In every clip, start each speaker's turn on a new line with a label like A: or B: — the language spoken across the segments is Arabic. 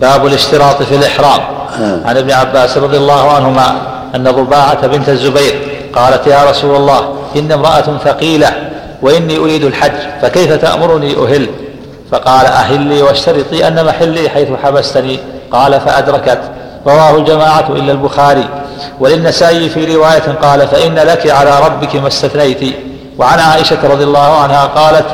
A: باب الاشتراط في الإحرام. عن ابن عباس رضي الله عنهما أن ضباعة بنت الزبير قالت يا رسول الله إن امرأة ثقيلة وإني أريد الحج فكيف تأمرني أهل؟ فقال أهلي واشترطي أن محلي حيث حبستني. قال فأدركت. رواه الجماعة إلا البخاري. وللنسائي في رواية قال فإن لك على ربك ما استثنيت. وعن عائشة رضي الله عنها قالت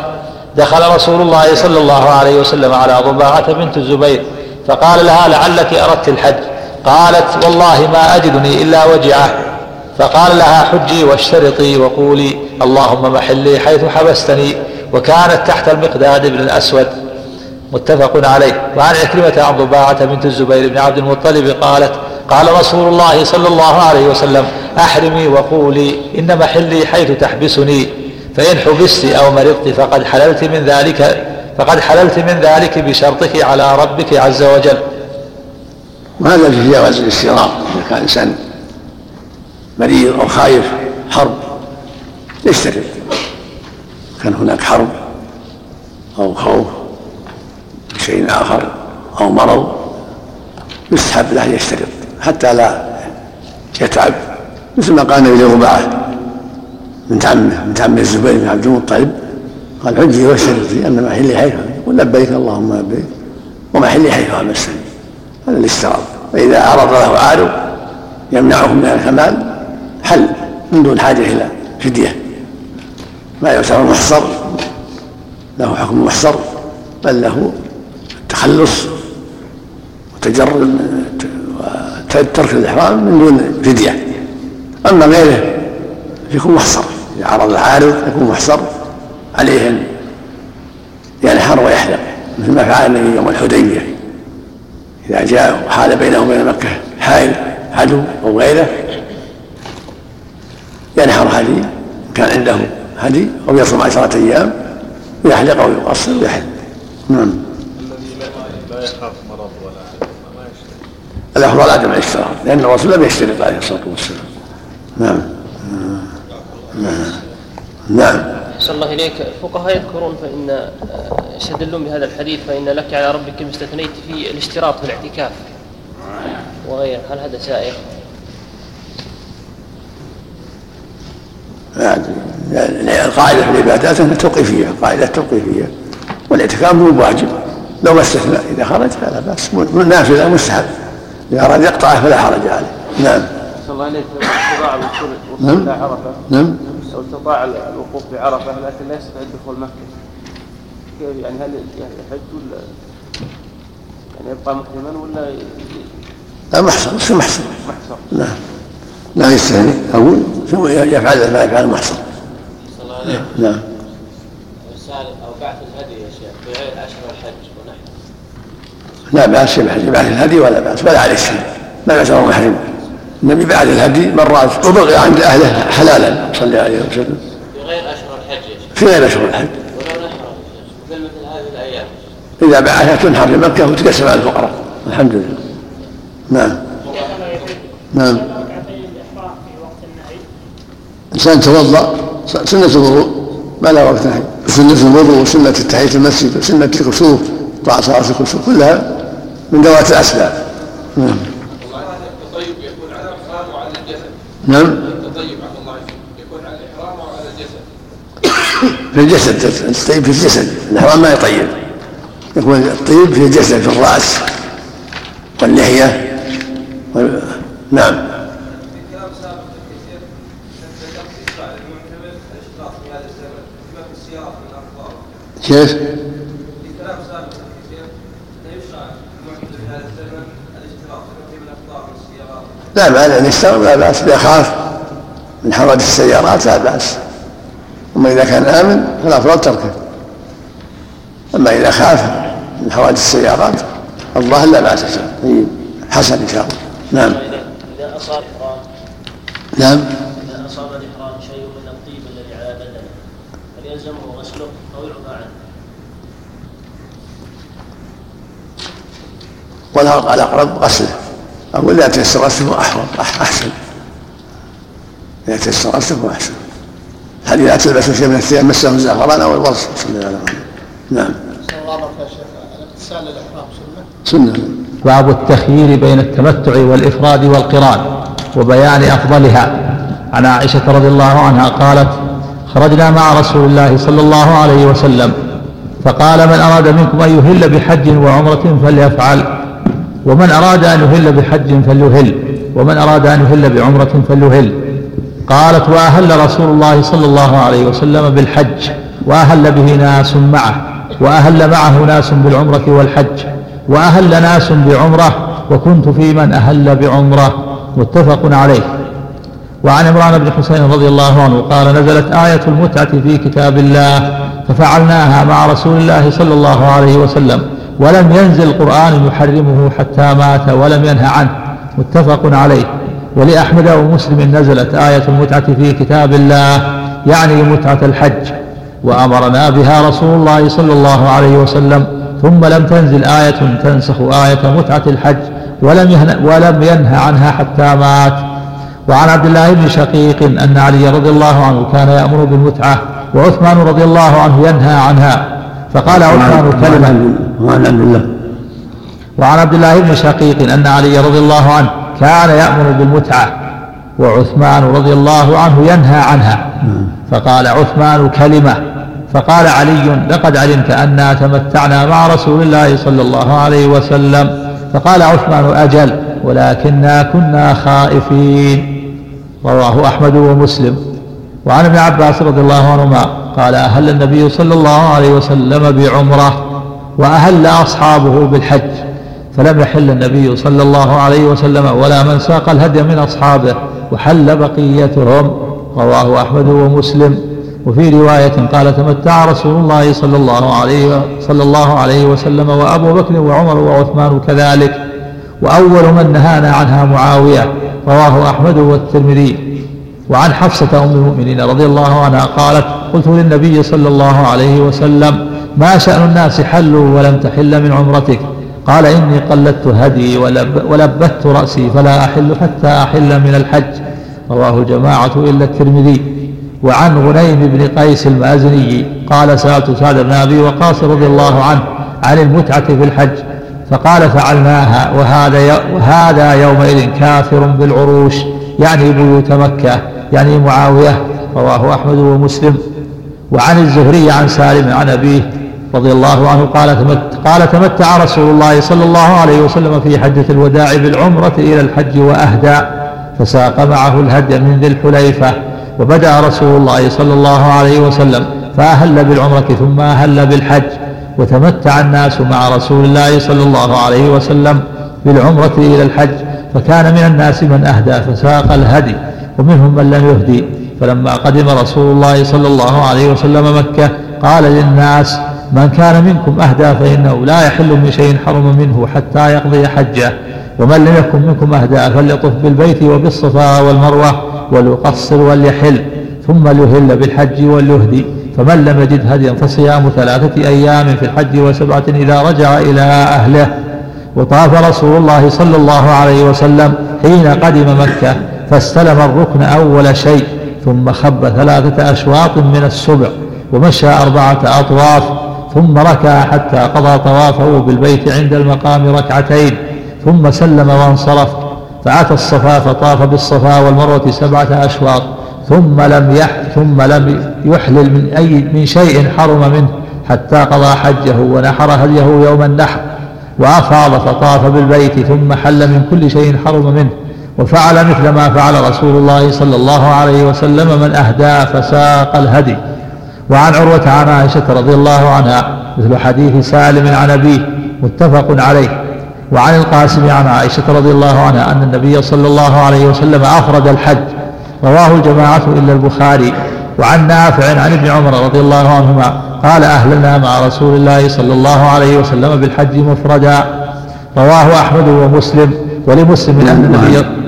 A: دخل رسول الله صلى الله عليه وسلم على ضباعة بنت الزبير فقال لها لعلك أردت الحج. قالت والله ما أجدني إلا وجعة. فقال لها حجي واشترطي وقولي اللهم محلي حيث حبستني وكانت تحت المقداد بن الأسود. متفق عليه. وعن عكرمة عن ضباعة بنت الزبير بن عبد المطلب قالت قال رسول الله صلى الله عليه وسلم أحرمي وقولي إن محلي حيث تحبسني. فإن حبست أو مرضت فقد حللت من ذلك فقد حللت من ذلك بشرطك على ربك عز وجل.
B: وهذا في جواز الاستراق إذا كان إنسان مريض أو خايف حرب يشترط كان هناك حرب أو خوف شيء آخر أو مرض يستحب له يشترط حتى لا يتعب مثل ما قال النبي لرباعه بنت عمه بنت عم الزبير بن عبد المطلب. قال حجي واشترطي أن محلي حيث يقول لبيك اللهم لبيك ومحلي حيث امسني هذا الاشتراط فإذا عرض له عارض يمنعه من الكمال حل من دون حاجة إلى فدية. ما يعتبر محصر له حكم محصر بل له التخلص وتجرد وترك الإحرام من دون فدية. أما غيره يكون محصر. إذا عرض العارض يكون محصر. عليه ان ينحر ويحلق مثل ما فعل النبي يوم الحديبيه اذا جاء وحال بينه وبين مكه حائل عدو أو غيره ينحر هدي كان عنده هدي أو يصوم عشره أيام ويحلق أو يقصر ويحل نعم الافضل عدم الاشتراط لأن الرسول لم يشترط عليه الصلاه والسلام نعم نعم نعم
C: أحسن الله إليك. الفقهاء يذكرون فإن يستدلون بهذا الحديث فإن لك على ربك ما استثنيت في الاشتراط في الاعتكاف. وغيره هل هذا سائر؟
B: يعني القاعدة في العبادات أنها توقيفية قاعدة توقيفية والاعتكاف مو بواجب. لو ما استثنى إذا خرج فلا بأس. نافلة مستحب. إذا أراد يقطعه فلا حرج عليه. نعم.
C: الله إليك استطاع الوصول
B: نعم. إلى عرفة نعم.
C: لو استطاع الوقوف بعرفة لكن لا يستطيع دخول مكة. كيف يعني هل يحج ولا يعني يبقى محرما ولا
B: لا محصر يصير محصر
C: محصر
B: نعم لا يستهني. أقول ثم يفعل ما يفعل محصر
C: صلى الله عليه
B: نعم
C: السائل أو بعث الهدي يا شيخ في غير أشهر الحج ونحن.
B: لا بأس ببعث الهدي ولا بأس ولا عليه السلام. لا بأس محرم النبي بعد الهدي مرات وبقي عند أهله حلالا صلى عليه وسلم.
C: في غير أشهر الحج
B: في غير أشهر الحج.
C: ولو نحر في مثل هذه الأيام.
B: إذا بعثها تنحر في مكة وتقسم على الفقراء. الحمد لله. نعم. نعم. إنسان توضأ سنة الوضوء. ما لا وقت نهي. سنة الوضوء وسنة التحية المسجد وسنه الكسوف طاعة صلاة الكسوف كلها من ذوات الأسباب. نعم. نعم. التطيب عبد الله يكون على الإحرام أو على الجسد؟ في الجسد الطيب في الجسد. الإحرام ما يطيب يكون الطيب في الجسد في الرأس واللحيه و... نعم. كيف؟ لا مانع ان يشتغل لا بأس اذا خاف من حوادث السيارات لا بأس. أما إذا كان آمن فالافضل تركه. أما إذا خاف من حوادث السيارات الظاهر لا بأس طيب حسن إن شاء الله. نعم.
C: إذا أصاب إحرام.
B: نعم.
C: إذا أصاب الإحرام شيء من الطيب الذي على بدنه هل يلزمه غسله أو يعفى عنه؟
B: والاقرب غسله. أقول إذا تيسر غسله أحوط أحسن إذا تيسر غسله أحسن هل لا تلبس شيء من الثياب مسه الزعفران أو الورص صلى الله عليه وسلم نعم.
D: سنة.
A: باب التخيير بين التمتع والإفراد والقران وبيان أفضلها. عن عائشة رضي الله عنها قالت خرجنا مع رسول الله صلى الله عليه وسلم فقال من أراد منكم أن يهل بحج وعمرة فليفعل. ومن أراد أن يهل بحج فليهل ومن أراد أن يهل بعمرة فليهل. قالت وأهل رسول الله صلى الله عليه وسلم بالحج وأهل به ناس معه وأهل معه ناس بالعمرة والحج وأهل ناس بعمرة وكنت في من أهل بعمرة. متفق عليه. وعن عمران بن حسين رضي الله عنه قال نزلت آية المتعة في كتاب الله ففعلناها مع رسول الله صلى الله عليه وسلم. ولم ينزل القرآن يحرمه حتى مات ولم ينهى عنه. متفق عليه. ولأحمد ومسلم نزلت آية المتعة في كتاب الله يعني متعة الحج. وأمرنا بها رسول الله صلى الله عليه وسلم. ثم لم تنزل آية تنسخ آية متعة الحج ولم ولم ينهى عنها حتى مات. وعن عبد الله بن شقيق أن علي رضي الله عنه كان يأمر بالمتعة وعثمان رضي الله عنه ينهى عنها. فقال عثمان كلمة. وعن عبد الله. وعن عبد الله بن شقيق أن علي رضي الله عنه كان يأمر بالمتعة وعثمان رضي الله عنه ينهى عنها. فقال عثمان كلمة. فقال علي لقد علمت أنا تمتعنا مع رسول الله صلى الله عليه وسلم. فقال عثمان أجل ولكنا كنا خائفين. رواه أحمد ومسلم. وعن ابن عباس رضي الله عنهما قال أهل النبي صلى الله عليه وسلم بعمرة وأهل أصحابه بالحج فلم يحل النبي صلى الله عليه وسلم ولا من ساق الهدي من أصحابه وحل بقيتهم. رواه أحمد ومسلم. وفي رواية قال تمتع رسول الله صلى الله عليه صلى الله عليه وسلم وأبو بكر وعمر وعثمان كذلك. وأول من نهانا عنها معاوية رواه أحمد والترمذي. وعن حفصة أم المؤمنين رضي الله عنها قالت قلت للنبي صلى الله عليه وسلم ما شأن الناس حلوا ولم تحل من عمرتك؟ قال إني قلدت هدي ولب ولبت رأسي فلا أحل حتى أحل من الحج. رواه الجماعة إلا الترمذي. وعن غنيم بن قيس المازني قال سألت سعد بن أبي وقاص رضي الله عنه عن المتعة في الحج فقال فعلناها وهذا وهذا يومئذ كافر بالعروش يعني بيوت مكة. يعني معاوية رواه أحمد ومسلم. وعن الزهري عن سالم عن أبيه رضي الله عنه قال تمت قال تمتع رسول الله صلى الله عليه وسلم في حجة الوداع بالعمرة إلى الحج وأهدى فساق معه الهدي من ذي الحليفة وبدأ رسول الله صلى الله عليه وسلم فأهل بالعمرة ثم أهل بالحج وتمتع الناس مع رسول الله صلى الله عليه وسلم بالعمرة إلى الحج فكان من الناس من أهدى فساق الهدي. ومنهم من لم يهدي. فلما قدم رسول الله صلى الله عليه وسلم مكة قال للناس من كان منكم أهدى فإنه لا يحل من شيء حرم منه حتى يقضي حجه. ومن لم يكن منكم أهدى فليطف بالبيت وبالصفا والمروة وليقصر وليحل. ثم ليهل بالحج وليهدي. فمن لم يجد هديا فصيام ثلاثة أيام في الحج وسبعة إذا رجع إلى أهله. وطاف رسول الله صلى الله عليه وسلم حين قدم مكة. فاستلم الركن أول شيء ثم خب ثلاثة أشواط من السبع ومشى أربعة أطواف ثم ركع حتى قضى طوافه بالبيت عند المقام ركعتين ثم سلم وانصرف فأتى الصفا فطاف بالصفا والمروة سبعة أشواط ثم لم يح ثم لم يحلل من أي من شيء حرم منه حتى قضى حجه ونحر هديه يوم النحر وأفاض فطاف بالبيت ثم حل من كل شيء حرم منه. وفعل مثل ما فعل رسول الله صلى الله عليه وسلم من أهدى فساق الهدي. وعن عروة عن عائشة رضي الله عنها مثل حديث سالم عن أبيه متفق عليه. وعن القاسم عن عائشة رضي الله عنها أن النبي صلى الله عليه وسلم أفرد الحج. رواه الجماعة إلا البخاري. وعن نافع عن ابن عمر رضي الله عنهما قال أهلنا مع رسول الله صلى الله عليه وسلم بالحج مفردا. رواه أحمد ومسلم ولمسلم أن النبي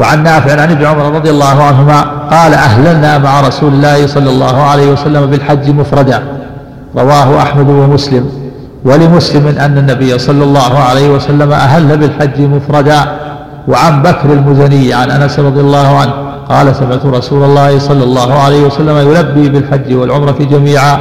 A: وعن نافع عن ابن عمر رضي الله عنهما قال أهللنا مع رسول الله صلى الله عليه وسلم بالحج مفردا. رواه أحمد ومسلم. ولمسلم أن النبي صلى الله عليه وسلم أهل بالحج مفردا. وعن بكر المزني عن أنس رضي الله عنه قال سمعت رسول الله صلى الله عليه وسلم يلبي بالحج والعمرة جميعا.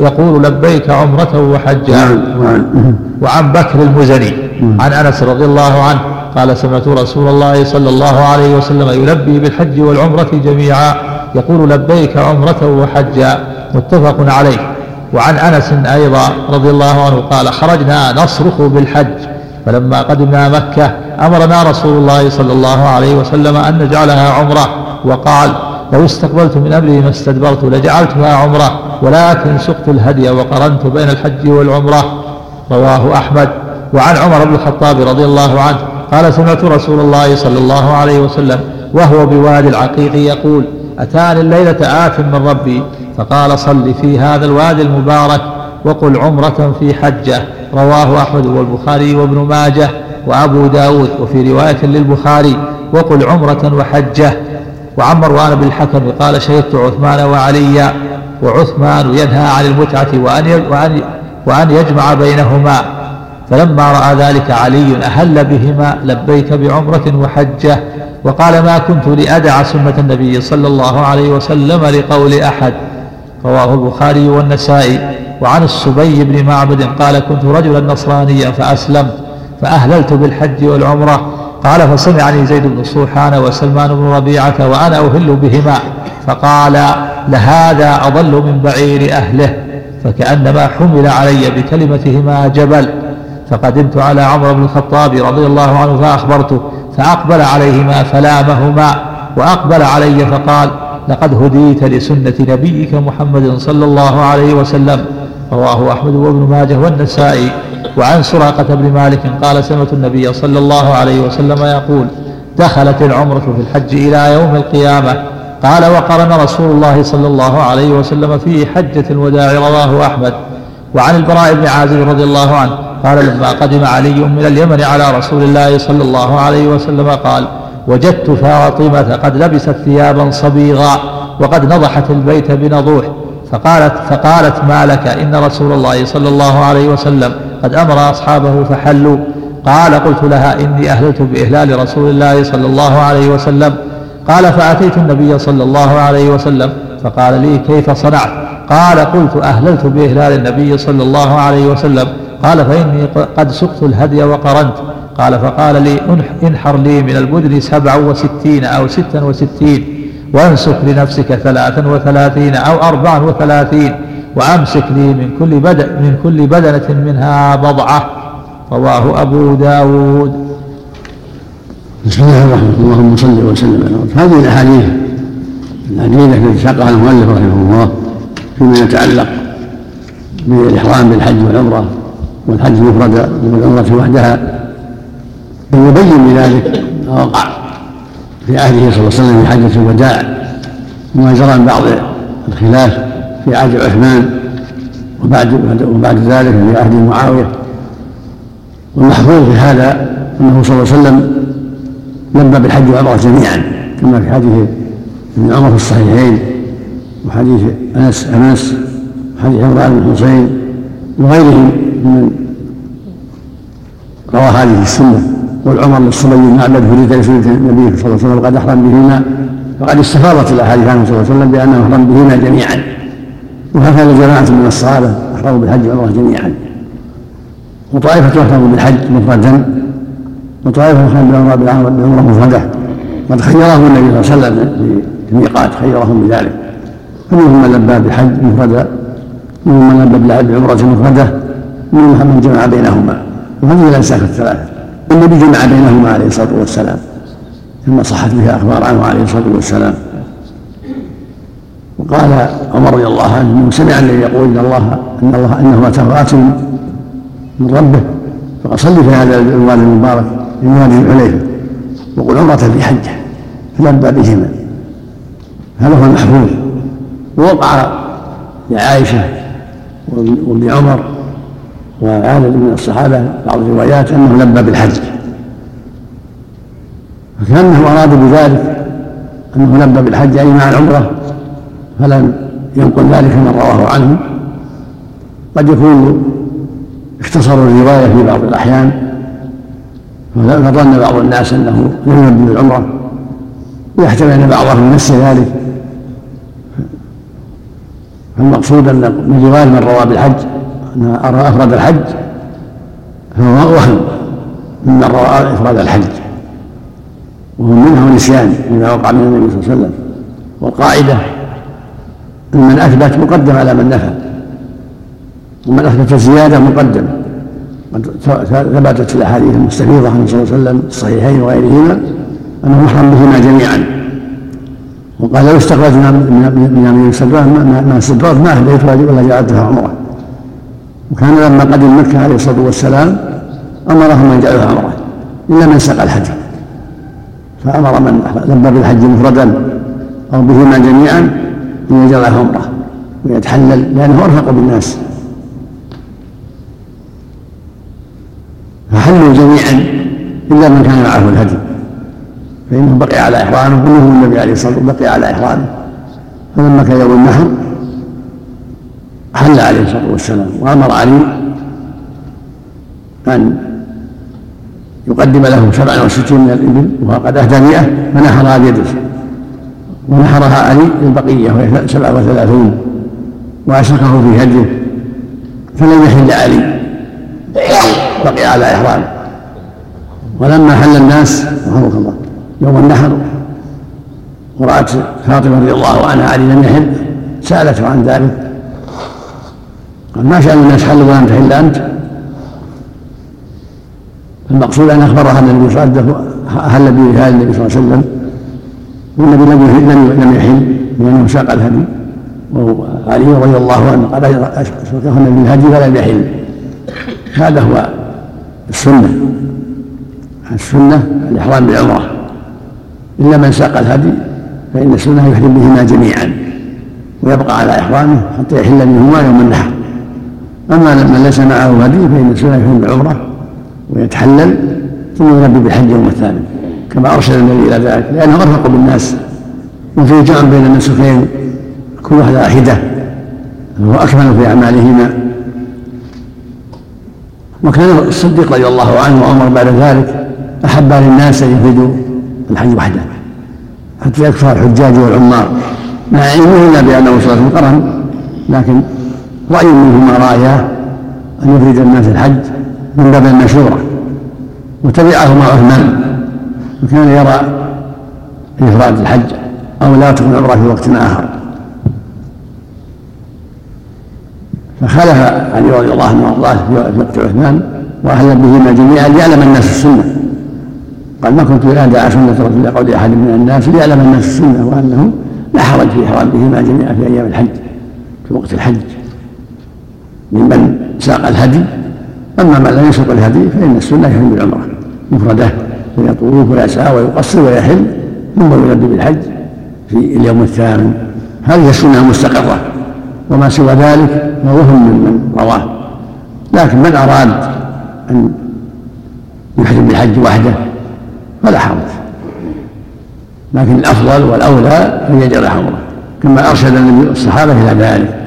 A: يقول لبيك عمرة وحجا.
B: نعم، نعم.
A: وعن بكر المزني عن أنس رضي الله عنه قال سمعت رسول الله صلى الله عليه وسلم يلبي بالحج والعمرة جميعا يقول لبيك عمرة وحجا متفق عليه. وعن أنس أيضا رضي الله عنه قال خرجنا نصرخ بالحج. فلما قدمنا مكة أمرنا رسول الله صلى الله عليه وسلم أن نجعلها عمرة وقال لو استقبلت من أمري ما استدبرت لجعلتها عمرة ولكن سقت الهدي وقرنت بين الحج والعمرة. رواه أحمد. وعن عمر بن الخطاب رضي الله عنه قال سمعت رسول الله صلى الله عليه وسلم وهو بوادي العقيق يقول أتاني الليلة آت من ربي؟ فقال صل في هذا الوادي المبارك وقل عمرة في حجة رواه أحمد والبخاري وابن ماجه وأبو داود وفي رواية للبخاري وقل عمرة وحجة. وعن مروان بن الحكم قال شهدت عثمان وعليا وعثمان ينهى عن المتعة وأن وأن وأن يجمع بينهما. فلما رأى ذلك علي أهل بهما لبيك بعمرة وحجة وقال ما كنت لأدع سنة النبي صلى الله عليه وسلم لقول أحد. رواه البخاري والنسائي. وعن السبي بن معبد قال كنت رجلا نصرانيا فأسلمت فأهللت بالحج والعمرة. قال فسمعني زيد بن صوحان وسلمان بن ربيعة وأنا أهل بهما. فقال لهذا أضل من بعير أهله. فكأنما حمل علي بكلمتهما جبل. فقدمت على عمر بن الخطاب رضي الله عنه فأخبرته فأقبل عليهما فلامهما وأقبل علي فقال لقد هديت لسنة نبيك محمد صلى الله عليه وسلم رواه أحمد وابن ماجه والنسائي وعن سراقة بن مالك قال سمعت النبي صلى الله عليه وسلم يقول دخلت العمرة في الحج إلى يوم القيامة قال وقرن رسول الله صلى الله عليه وسلم في حجة الوداع رواه أحمد وعن البراء بن عازب رضي الله عنه قال لما قدم علي من اليمن على رسول الله صلى الله عليه وسلم قال وجدت فاطمة قد لبست ثيابا صبيغا وقد نضحت البيت بنضوح فقالت فقالت ما لك؟ إن رسول الله صلى الله عليه وسلم قد أمر أصحابه فحلوا. قال قلت لها إني أهللت بإهلال رسول الله صلى الله عليه وسلم. قال فأتيت النبي صلى الله عليه وسلم فقال لي كيف صنعت؟ قال قلت أهللت بإهلال النبي صلى الله عليه وسلم. قال فإني قد سقت الهدي وقرنت. قال فقال لي انحر لي من البدن سبع وستين أو ستا وستين وانسك لنفسك ثلاثا وثلاثين أو أربعا وثلاثين وأمسك لي من كل بدن من كل بدنة منها بضعة. رواه أبو داود.
B: بسم الله الرحمن الرحيم. اللهم صل وسلم على هذه الأحاديث العديدة التي ساقها المؤلف رحمه الله فيما يتعلق بالإحرام بالحج والعمرة والحج مفردا والعمرة وحدها ويبين بذلك ما وقع في عهده صلى الله عليه وسلم في حجة الوداع وما جرى من بعض الخلاف في عهد عثمان وبعد وبعد ذلك في عهد معاوية والمحفوظ في هذا أنه صلى الله عليه وسلم لبى بالحج والعمرة جميعا كما في حديث ابن عمر في الصحيحين وحديث أنس أنس وحديث عمران بن حسين وغيرهم. من روى هذه السنة والعمر للصبي معبد فريد لسنة النبي صلى الله عليه وسلم وقد أحرم بهما وقد استفاضت الأحاديث عنه صلى الله عليه وسلم بأنه أحرم بهما جميعا. وهكذا جماعة من الصحابة أحرموا بالحج والعمرة جميعا. وطائفة أحرموا بالحج مفردا وطائفة أحرموا بالعمرة مفردة. قد خيرهم النبي صلى الله عليه وسلم في الميقات خيرهم بذلك. فمنهم من لبى بالحج مفردا منهم من لبى بالعمرة مفردة. منهم من جمع بينهما. وهذه الأنساك الثلاثة النبي جمع بينهما عليه الصلاة والسلام. كما صحت به أخبار عنه عليه الصلاة والسلام. وقال عمر رضي الله عنه إنه سمع الذي يقول إن الله إن الله انه اتاه ات من ربه. فقد صلي في هذا الوادي المبارك من وادي الحليفة. وقل عمرة في حجة. فلبى بهما. هذا هو المحفوظ. ووقع لعائشة وابن عمر وعدد من الصحابة بعض الروايات أنه لبى بالحج. فكانه أراد بذلك أنه لبى بالحج أي مع العمرة فلم ينقل ذلك من رواه عنه. قد يكون اختصروا الرواية في بعض الأحيان فظن بعض الناس أنه لم يبدو بالعمرة ويحتمل أن بعضهم نسي ذلك. فالمقصود أن من رواية من روى بالحج أن أفرد الحج فهو وهم ممن روى إفراد الحج وهو منه نسيان لما وقع من النبي صلى الله عليه وسلم والقاعدة أن من أثبت مقدم على من نفى ومن أثبت الزيادة مقدم. قد ثبتت في الأحاديث المستفيضة عنه صلى الله عليه وسلم الصحيحين وغيرهما أنه محرم بهما جميعا. وقال لو استخرجنا من يمين السدرات ما استدرات ما أهديت ولا جعلتها عمرة وكان لما قدم مكة عليه الصلاة والسلام أمرهم أن يجعلوها عمرة إلا من سقى الحج. فأمر من لبى بالحج مفردا أو بهما جميعا أن يجعلها عمرة ويتحلل لأنه أرفق بالناس. فحلوا جميعا إلا من كان معه الهدي. فإنه بقي على إحرامه ومنهم النبي عليه الصلاة والسلام بقي على إحرامه. فلما كان يوم النحر حل عليه الصلاة والسلام. وأمر علي أن يقدم له سبعا وستين من الإبل وهو قد أهدى مئة فنحرها بيده. ونحرها علي للبقية وهي سبعة وثلاثون وأشركه في هديه. فلم يحل علي. بقي على إحرامه. ولما حل الناس رحمك الله يوم النحر ورأت فاطمة رضي الله عنها علي لم يحل سألته عن ذلك. ما شأن الناس حلوا ولم تحل أنت. المقصود أن أخبرها أن النبي صلى الله عليه وسلم أهل النبي صلى الله عليه وسلم؟ والنبي لم لم يحل لأنه ساق الهدي. وعلي رضي الله عنه قال أشركه النبي الهدي فلم يحل. هذا هو السنة. السنة الإحرام بالعمرة. إلا من ساق الهدي فإن السنة يحرم بهما جميعا. ويبقى على إحرامه حتى يحل منهما يوم النحر. أما من ليس معه هدي فإن السنة يحرم بالعمرة ويتحلل ثم يلبي بالحج يوم الثاني كما أرشد النبي إلى ذلك لأنه أرفق بالناس. وفيه جمع بين النسكين كل واحدة واحدة وهو أكمل في أعمالهما. وكان الصديق رضي الله عنه وعمر بعد ذلك أحب للناس أن يفردوا الحج وحده حتى يكفر الحجاج والعمار مع علمه الا بانه صلاه قرن لكن رأي منهما راياه أن يفرد الناس الحج من باب المشورة وتبعهما عثمان وكان يرى إفراد الحج أو لا تكون عمرة في وقت آخر. فخلف علي رضي الله عنه وأرضاه في وقت عثمان وأهل بهما جميعا ليعلم الناس السنة. قال ما كنت أدع سنة رسول الله قول أحد من الناس ليعلم الناس السنة وأنه لا حرج في إحرام بهما جميعا في أيام الحج في وقت الحج. ممن ساق الهدي. أما من لم يسوق الهدي فإن السنة يحرم بالعمرة. مفردة فيطوف ويسعى ويقصر ويحل ثم يلبي بالحج في اليوم الثامن. هذه السنة المستقرة وما سوى ذلك فوهم من من رواه. لكن من أراد أن يحرم بالحج وحده فلا حرج. لكن الأفضل والأولى أن يجعل عمره. كما أرشد النبي الصحابة إلى ذلك.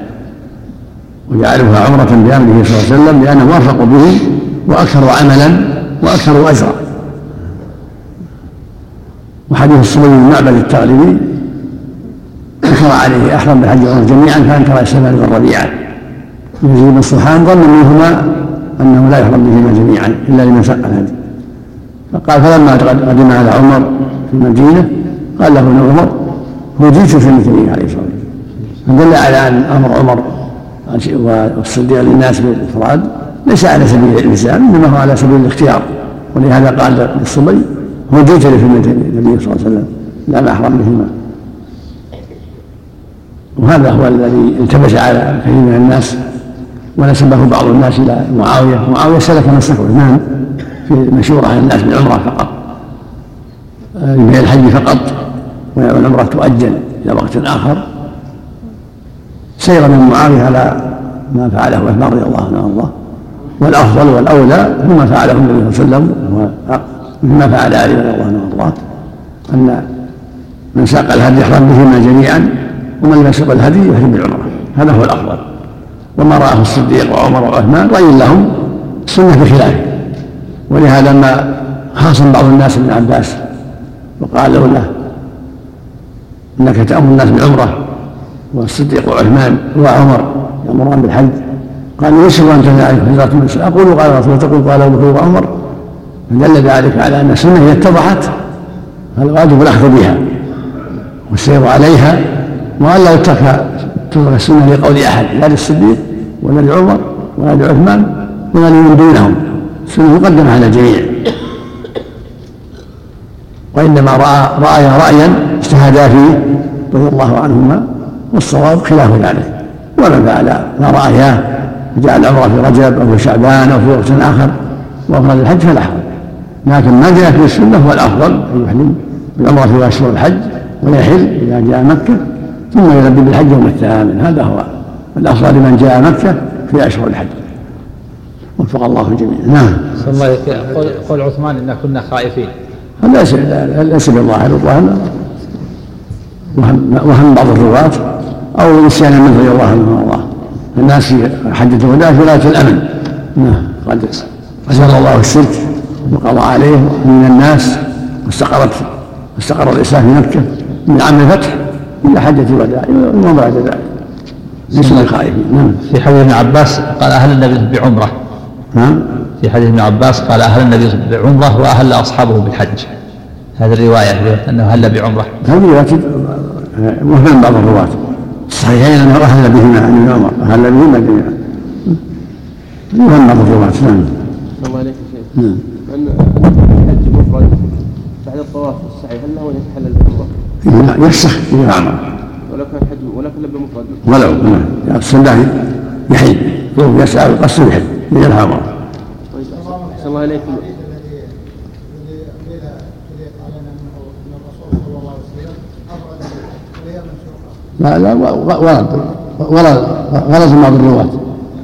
B: وجعلوها عمرة بأمره صلى الله عليه وسلم لأنه ارفق به وأكثر عملا وأكثر اجرا. وحديث الصبي بن معبد التغلبي ذكر عليه أحرم بالحج والعمره جميعا فأنكر اسلام بن ربيعه يزيد بن صحان ظن منهما أنه لا يحرم بهما جميعا إلا لمن سق الهدي. فقال فلما قدم على عمر في المدينة قال له ابن عمر هديت سنة النبي عليه الصلاة والسلام. فدل على أن أمر عمر والصديق للناس بالإفراد ليس على سبيل الإلزام إنما هو على سبيل الاختيار. ولهذا قال للصبي هديت لسنة النبي صلى الله عليه وسلم لا محرم بهما. وهذا هو الذي التبس على كثير من الناس ونسبه بعض الناس إلى معاوية. معاوية سلك مسلك عثمان في مشورة على الناس بالعمرة فقط. يبيع الحج فقط والعمرة تؤجل إلى وقت آخر. سيرا من معاوية على ما فعله عثمان رضي الله عنه وأرضاه. والأفضل والأولى هو ما فعله النبي صلى الله عليه وسلم مثل ما فعل علي رضي الله عنه وأرضاه. أن من ساق الهدي يحرم بهما جميعا ومن لم يسق الهدي يحرم بالعمره هذا هو الأفضل. وما رآه الصديق وعمر وعثمان راي لهم السنة بخلافه ولهذا لما خاصم بعض الناس ابن عباس وقال له إنك تأمر الناس بالعمره والصديق وعثمان وعمر يأمران بالحج. قال يشهد أن ذلك؟ هجرة من أقول قال رسول تقول قال أبو بكر وعمر. فدل ذلك على أن السنة إذا اتضحت فالواجب الأخذ بها والسير عليها وأن لا يترك تترك السنة لقول أحد لا للصديق ولا لعمر ولا لعثمان ولا لمن دونهم. السنة مقدمة على الجميع. وإنما رأى رأي رأيا اجتهدا فيه رضي الله عنهما. والصواب خلاف ذلك ومن فعل ما رأياه جعل العمرة في رجب أو في شعبان أو في وقت آخر. وأفراد الحج فلا حرج. لكن ما جاء في السنة هو الأفضل أن يحرم بالعمرة في أشهر الحج ويحل إذا جاء مكة ثم يلبي بالحج يوم الثامن. هذا هو الأفضل لمن جاء مكة في أشهر الحج. وفق الله الجميع. نعم.
A: صلى الله عليه قول عثمان إنا كنا خائفين.
B: هذا ليس بالظاهر. الظاهر وهم, وهم بعض الرواة أو نسيان منه رضي الله عنه وأرضاه. الناس حجة الوداع في غاية الأمن. نعم. قد أزال الله الشرك وقضى عليه من الناس. واستقرت واستقر الإسلام في مكة. من عام الفتح إلى حجة الوداع وما بعد ذلك. ليس الخائفين نعم.
A: في حديث ابن عباس قال أهل النبي بعمرة.
B: نعم.
A: في حديث ابن عباس قال أهل النبي بعمرة وأهل أصحابه بالحج. هذه الرواية أنه هل بعمرة.
B: هذه رواية وهم بعض الرواة. الصحيحين أنه أهل بهما عن عمر أهل بهما جميعا بعض الرواة نعم
C: الله عليك شيخ.
B: نعم.
C: أن الحج مفرد بعد الطواف السعي هل له أن يتحلل بالعمرة؟
B: يفسخ
C: ولو كان حج ولكن لم مفرد؟
B: ولو نعم السنة يحل. يسعى ويقصر يحل يجعلها عمر
C: طيب أحسن الله عليكم
B: لا لا ورد ورد غلط بعض الرواة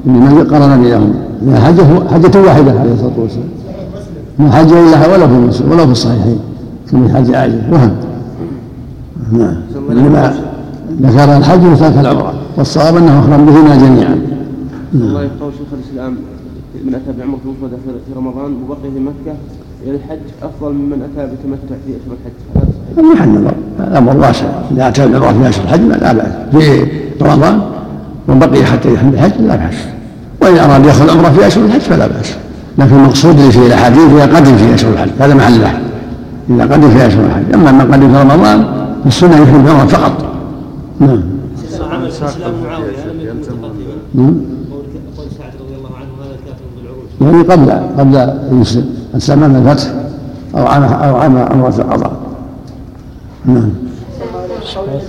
B: إنما قرن بينهم. حجة حجة واحدة عليه الصلاة والسلام. ما حج إلا ولا في ولا في الصحيحين كما حج عائشة. وهم. نعم. إنما ذكر الحج وترك العمرة. والصواب أنه اخبر بهما جميعا.
C: الله يقول شيخ الإسلام. من أتى بعمرة مفردة في رمضان وبقي في مكة الحج أفضل ممن أتى بتمتع في اشهر الحج. هذا؟
B: محل نظر. الامر واسع. إذا أتى بعمره في اشهر الحج لا بأس. في رمضان وبقي حتى يحل الحج لا بأس. وان أراد يأخذ عمرة في اشهر الحج فلا بأس. لكن المقصود فيه الأحاديث اذا قدم في اشهر الحج. هذا محل البحث إذا قدم في اشهر الحج. أما من قدم في رمضان فالسنة يحل بعمرة فقط. نعم.
D: اسلام معاويه لم قول سعد رضي الله عنه
B: يعني قبل قبل يسلم اسلم عام الفتح. أو عام أو عام عمرة القضاء نعم.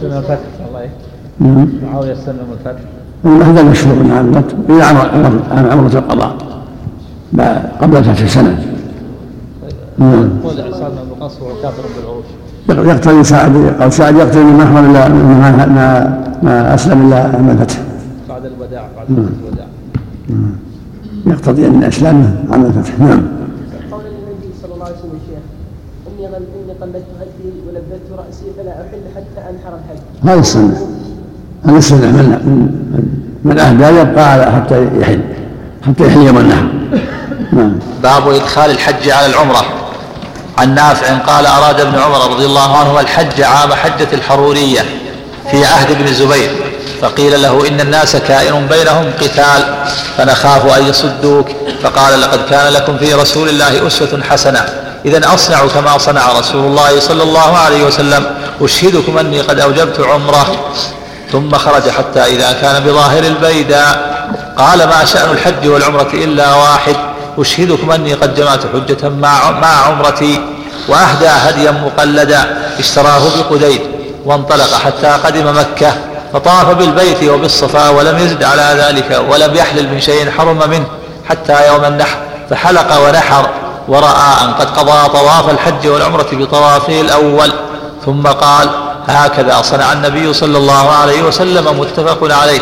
A: سنة الفتح الله
B: نعم
A: معاوية سنة الفتح.
B: هذا المشهور من عام الفتح عام عام عمره القضاء. قبل الفتح سنة. نعم. يقتضي سعد أو سعد يقتضي من محور الا ما, ما, ما أسلم الا عام الفتح.
A: بعد الوداع بعد
B: نعم.
A: الوداع.
B: يقتضي أن اسلامه عام الفتح. نعم
E: قول النبي صلى الله عليه وسلم يا شيخ اني غل اني قلدت هدي ولبت احل حتى أنحر الحج.
B: هذا السنة هذا السنة من من من اهدى يبقى على حتى يحل. حتى يحل يوم النحر. نعم.
A: باب إدخال الحج على العمرة. عن نافع قال أراد ابن عمر رضي الله عنه الحج عام حجة الحرورية في عهد ابن الزبير فقيل له إن الناس كائن بينهم قتال فنخاف أن يصدوك. فقال لقد كان لكم في رسول الله أسوة حسنة. إذا أصنع كما صنع رسول الله صلى الله عليه وسلم. أشهدكم أني قد أوجبت عمرة. ثم خرج حتى إذا كان بظاهر البيداء قال ما شأن الحج والعمرة إلا واحد. أشهدكم أني قد جمعت حجة مع, مع عمرتي. وأهدى هديا مقلدا اشتراه بقديد. وانطلق حتى قدم مكة. فطاف بالبيت وبالصفا ولم يزد على ذلك. ولم يحلل من شيء حرم منه حتى يوم النحر. فحلق ونحر. ورأى أن قد قضى طواف الحج والعمرة بطوافه الأول ثم قال هكذا صنع النبي صلى الله عليه وسلم متفق عليه.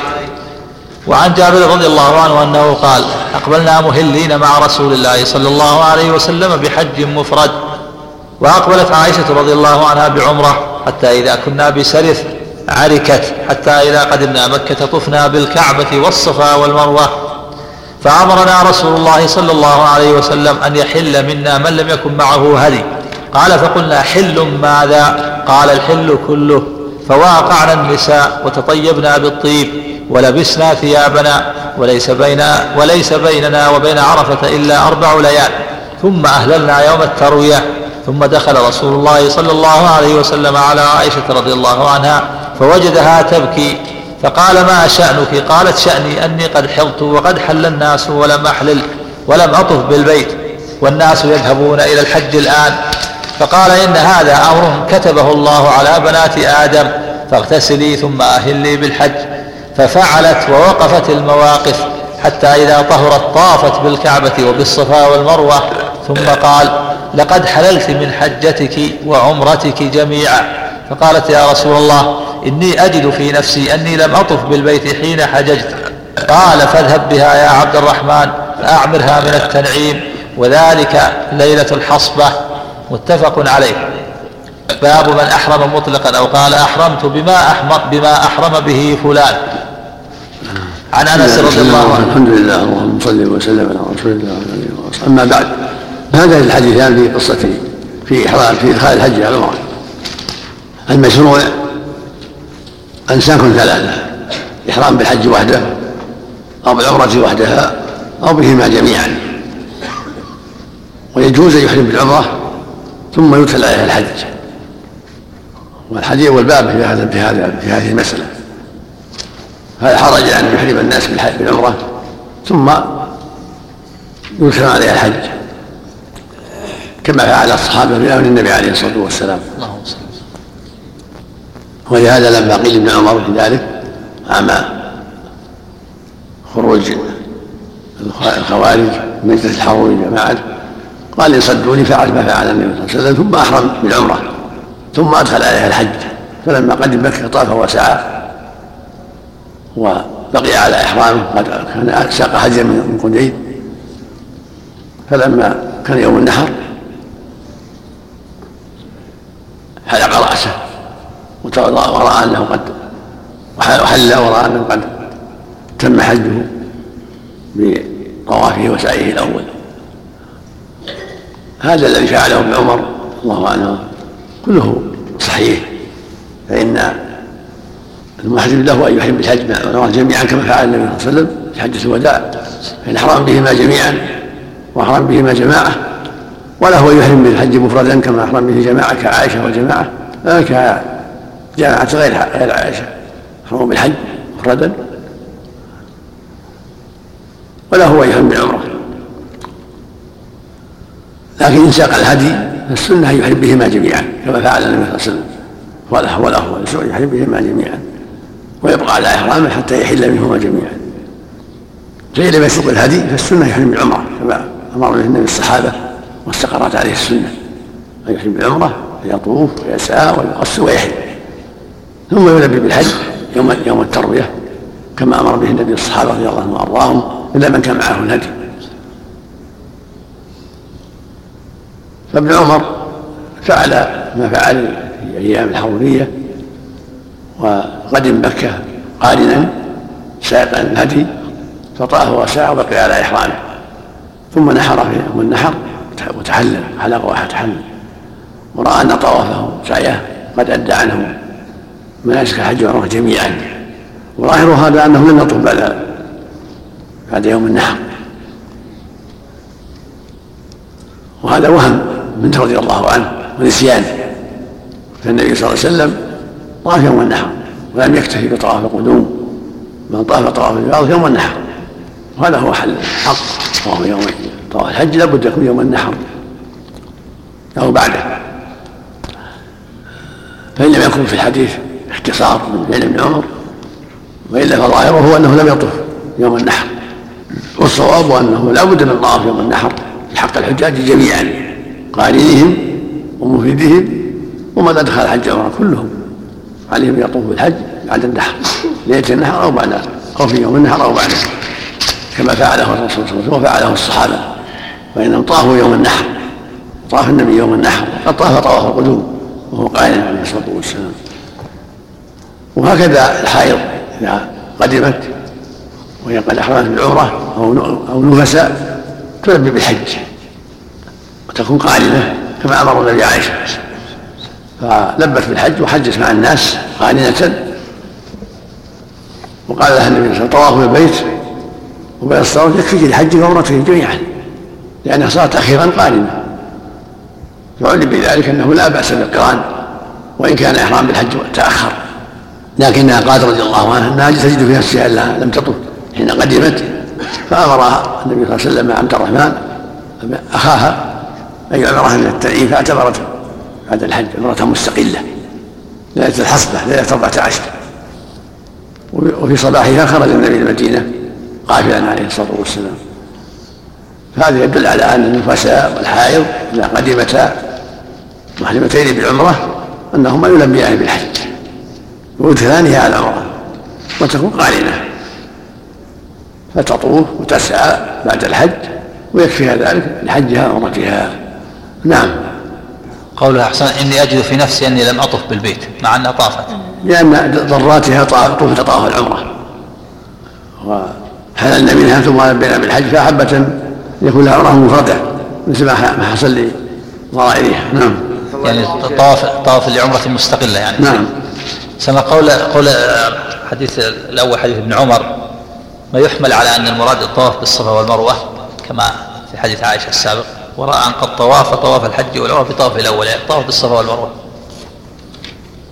A: وعن جابر رضي الله عنه أنه قال أقبلنا مهلين مع رسول الله صلى الله عليه وسلم بحج مفرد. وأقبلت عائشة رضي الله عنها بعمرة حتى إذا كنا بسرث عركت حتى إذا قدمنا مكة طفنا بالكعبة والصفا والمروة. فأمرنا رسول الله صلى الله عليه وسلم أن يحل منا من لم يكن معه هدي. قال فقلنا حل ماذا؟ قال الحل كله فواقعنا النساء وتطيبنا بالطيب ولبسنا ثيابنا وليس بين وليس بيننا وبين عرفة إلا أربع ليال. ثم أهللنا يوم التروية. ثم دخل رسول الله صلى الله عليه وسلم على عائشة رضي الله عنها فوجدها تبكي. فقال ما شأنك؟ قالت شأني أني قد حضت وقد حل الناس ولم أحلل ولم أطف بالبيت والناس يذهبون إلى الحج الآن. فقال إن هذا أمر كتبه الله على بنات آدم فاغتسلي ثم أهلي بالحج. ففعلت ووقفت المواقف حتى إذا طهرت طافت بالكعبة وبالصفا والمروة. ثم قال لقد حللت من حجتك وعمرتك جميعا. فقالت يا رسول الله إني أجد في نفسي أني لم أطف بالبيت حين حججت. قال فاذهب بها يا عبد الرحمن فأعمرها من التنعيم وذلك ليلة الحصبة. متفق عليه. باب من أحرم مطلقا أو قال أحرمت بما أحرم, بما أحرم به فلان. عن أنس رضي الله عنه.
B: الحمد لله اللهم صل وسلم على رسول الله وعلى أما بعد هذا الحديثان في قصة في إحرام في إدخال الحج على العمرة. المشروع أنساك ثلاثة إحرام بالحج وحده أو بالعمرة وحدها أو بهما جميعا. ويجوز أن يحرم بالعمرة ثم يدخل عليها الحج. والحديث والباب في هذا في هذا في هذه المسألة. هذا حرج أن يحرم الناس بالعمرة ثم يدخل عليها الحج؟ كما فعل الصحابة في أمر النبي عليه الصلاة والسلام. اللهم صل ولهذا لما قيل ابن عمر في ذلك عام خروج الخوارج مجلس الحرور جماعة قال إن صدوني فعل ما فعل النبي صلى الله عليه وسلم ثم أحرم بالعمرة ثم أدخل عليها الحج. فلما قدم مكة طاف وسعى وبقي على إحرامه قد كان ساق حجا من قديد فلما كان يوم النحر حلق رأسه ورأى أنه قد وحل ورأى أنه قد تم حجه بطوافه وسعيه الأول. هذا الذي فعله ابن عمر الله عنه كله صحيح. فإن المحرم له أن يحرم بالحج مع العمرة جميعا كما فعل النبي صلى الله عليه وسلم في حجة الوداع فالإحرام بهما جميعا وأحرم بهما جماعة وله أن يحرم بالحج مفردا كما أحرم به جماعة كعائشة والجماعة كجماعة غير غير عائشة. أحرم بالحج مفردا وله أن يحرم بالعمرة لكن إن ساق الهدي فالسنة أن يحرم بهما جميعا كما فعل النبي صلى الله عليه وسلم. هو الأفضل أن يحرم بهما جميعا. ويبقى على إحرامه حتى يحل منهما جميعا. فإن لم يسوق الهدي فالسنة يحرم بالعمرة كما أمر به النبي الصحابة واستقرت عليه السنة. أن يحرم بالعمرة فيطوف ويسعى ويقص ويحل. ثم يلبي بالحج يوم يوم التروية كما أمر به النبي الصحابة رضي الله عنهم وأرضاهم إلا من كان معه الهدي. فابن عمر فعل ما فعل في أيام الحرورية وقدم مكة قارنا سائقا الهدي فطاف وسعى وبقي على إحرامه. ثم نحر في يوم النحر وتحلل حلق وتحلل ورأى أن طوافه سعيه قد أدى عنه مناسك الحج والعمرة جميعا. وظاهر هذا أنه لم يطوف بعد بعد يوم النحر. وهذا وهم منه رضي الله عنه ونسيان فالنبي صلى الله عليه وسلم طاف يوم النحر ولم يكتفي بطواف القدوم بل طاف طواف الفاضل يوم النحر. وهذا هو حل الحق وهو يوم طواف الحج. لابد يكون يوم النحر أو بعده. فإن لم يكن في الحديث اختصار من فعل ابن عمر وإلا فظاهره هو أنه لم يطف يوم النحر والصواب أنه لا بد من طواف يوم النحر في حق الحجاج جميعا قارنهم ومفيدهم ومن أدخل الحج عمره كلهم عليهم يطوف بالحج بعد النحر ليلة النحر أو بعد أو في يوم النحر أو بعده كما فعله الرسول صلى الله عليه وسلم وفعله الصحابة فانهم طافوا يوم النحر طاف النبي يوم النحر قد طاف طواف القدوم وهو قائل عليه الصلاة والسلام. وهكذا الحائض إذا قدمت وهي قد أحرمت بالعمرة أو أو نفساء تلبي بالحج. وتكون قارنه كما أمر النبي عائشه فلبت بالحج وحجت مع الناس قاننة وقال لها النبي صلى الله عليه وسلم البيت وبين الصلاة يكفيك الحج وعمرته جميعا لأنها صارت أخيرا قارنة فعلم بذلك أنه لا بأس بالقرآن وإن كان إحرام بالحج تأخر. لكنها قالت رضي الله عنها أنها تجد في نفسها أنها لم تطف حين قدمت فأمرها النبي صلى الله عليه وسلم عبد الرحمن أخاها أن يعمرها من التنعيم فاعتبرت بعد الحج عمرة مستقلة ليلة الحصبة ليلة 14 وفي صباحها خرج النبي المدينة قافلا عليه الصلاة والسلام. فهذا يدل على أن النفساء والحائض إذا قدمتا محرمتين بالعمرة أنهما يلبيان بالحج. ويدخلانها على العمرة وتكون قارنة. فتطوف وتسعى بعد الحج ويكفيها ذلك لحجها وعمرتها نعم.
A: قولها أحسن إني أجد في نفسي أني لم أطف بالبيت مع أنها طافت.
B: لأن ضراتها طوف طواف العمرة. وحللنا منها ثم لبينا بالحج فأحبت أن يكون لها عمرة مفردة مثل ما حصل لضرائرها. نعم.
A: يعني طواف طواف لعمرة مستقلة يعني.
B: نعم.
A: سمع قول قول حديث الأول حديث ابن عمر ما يحمل على أن المراد الطواف بالصفا والمروة كما في حديث عائشة السابق ورأى أن قد طواف طواف الحج والعمرة في طواف يعني طواف بالصفا والمروة.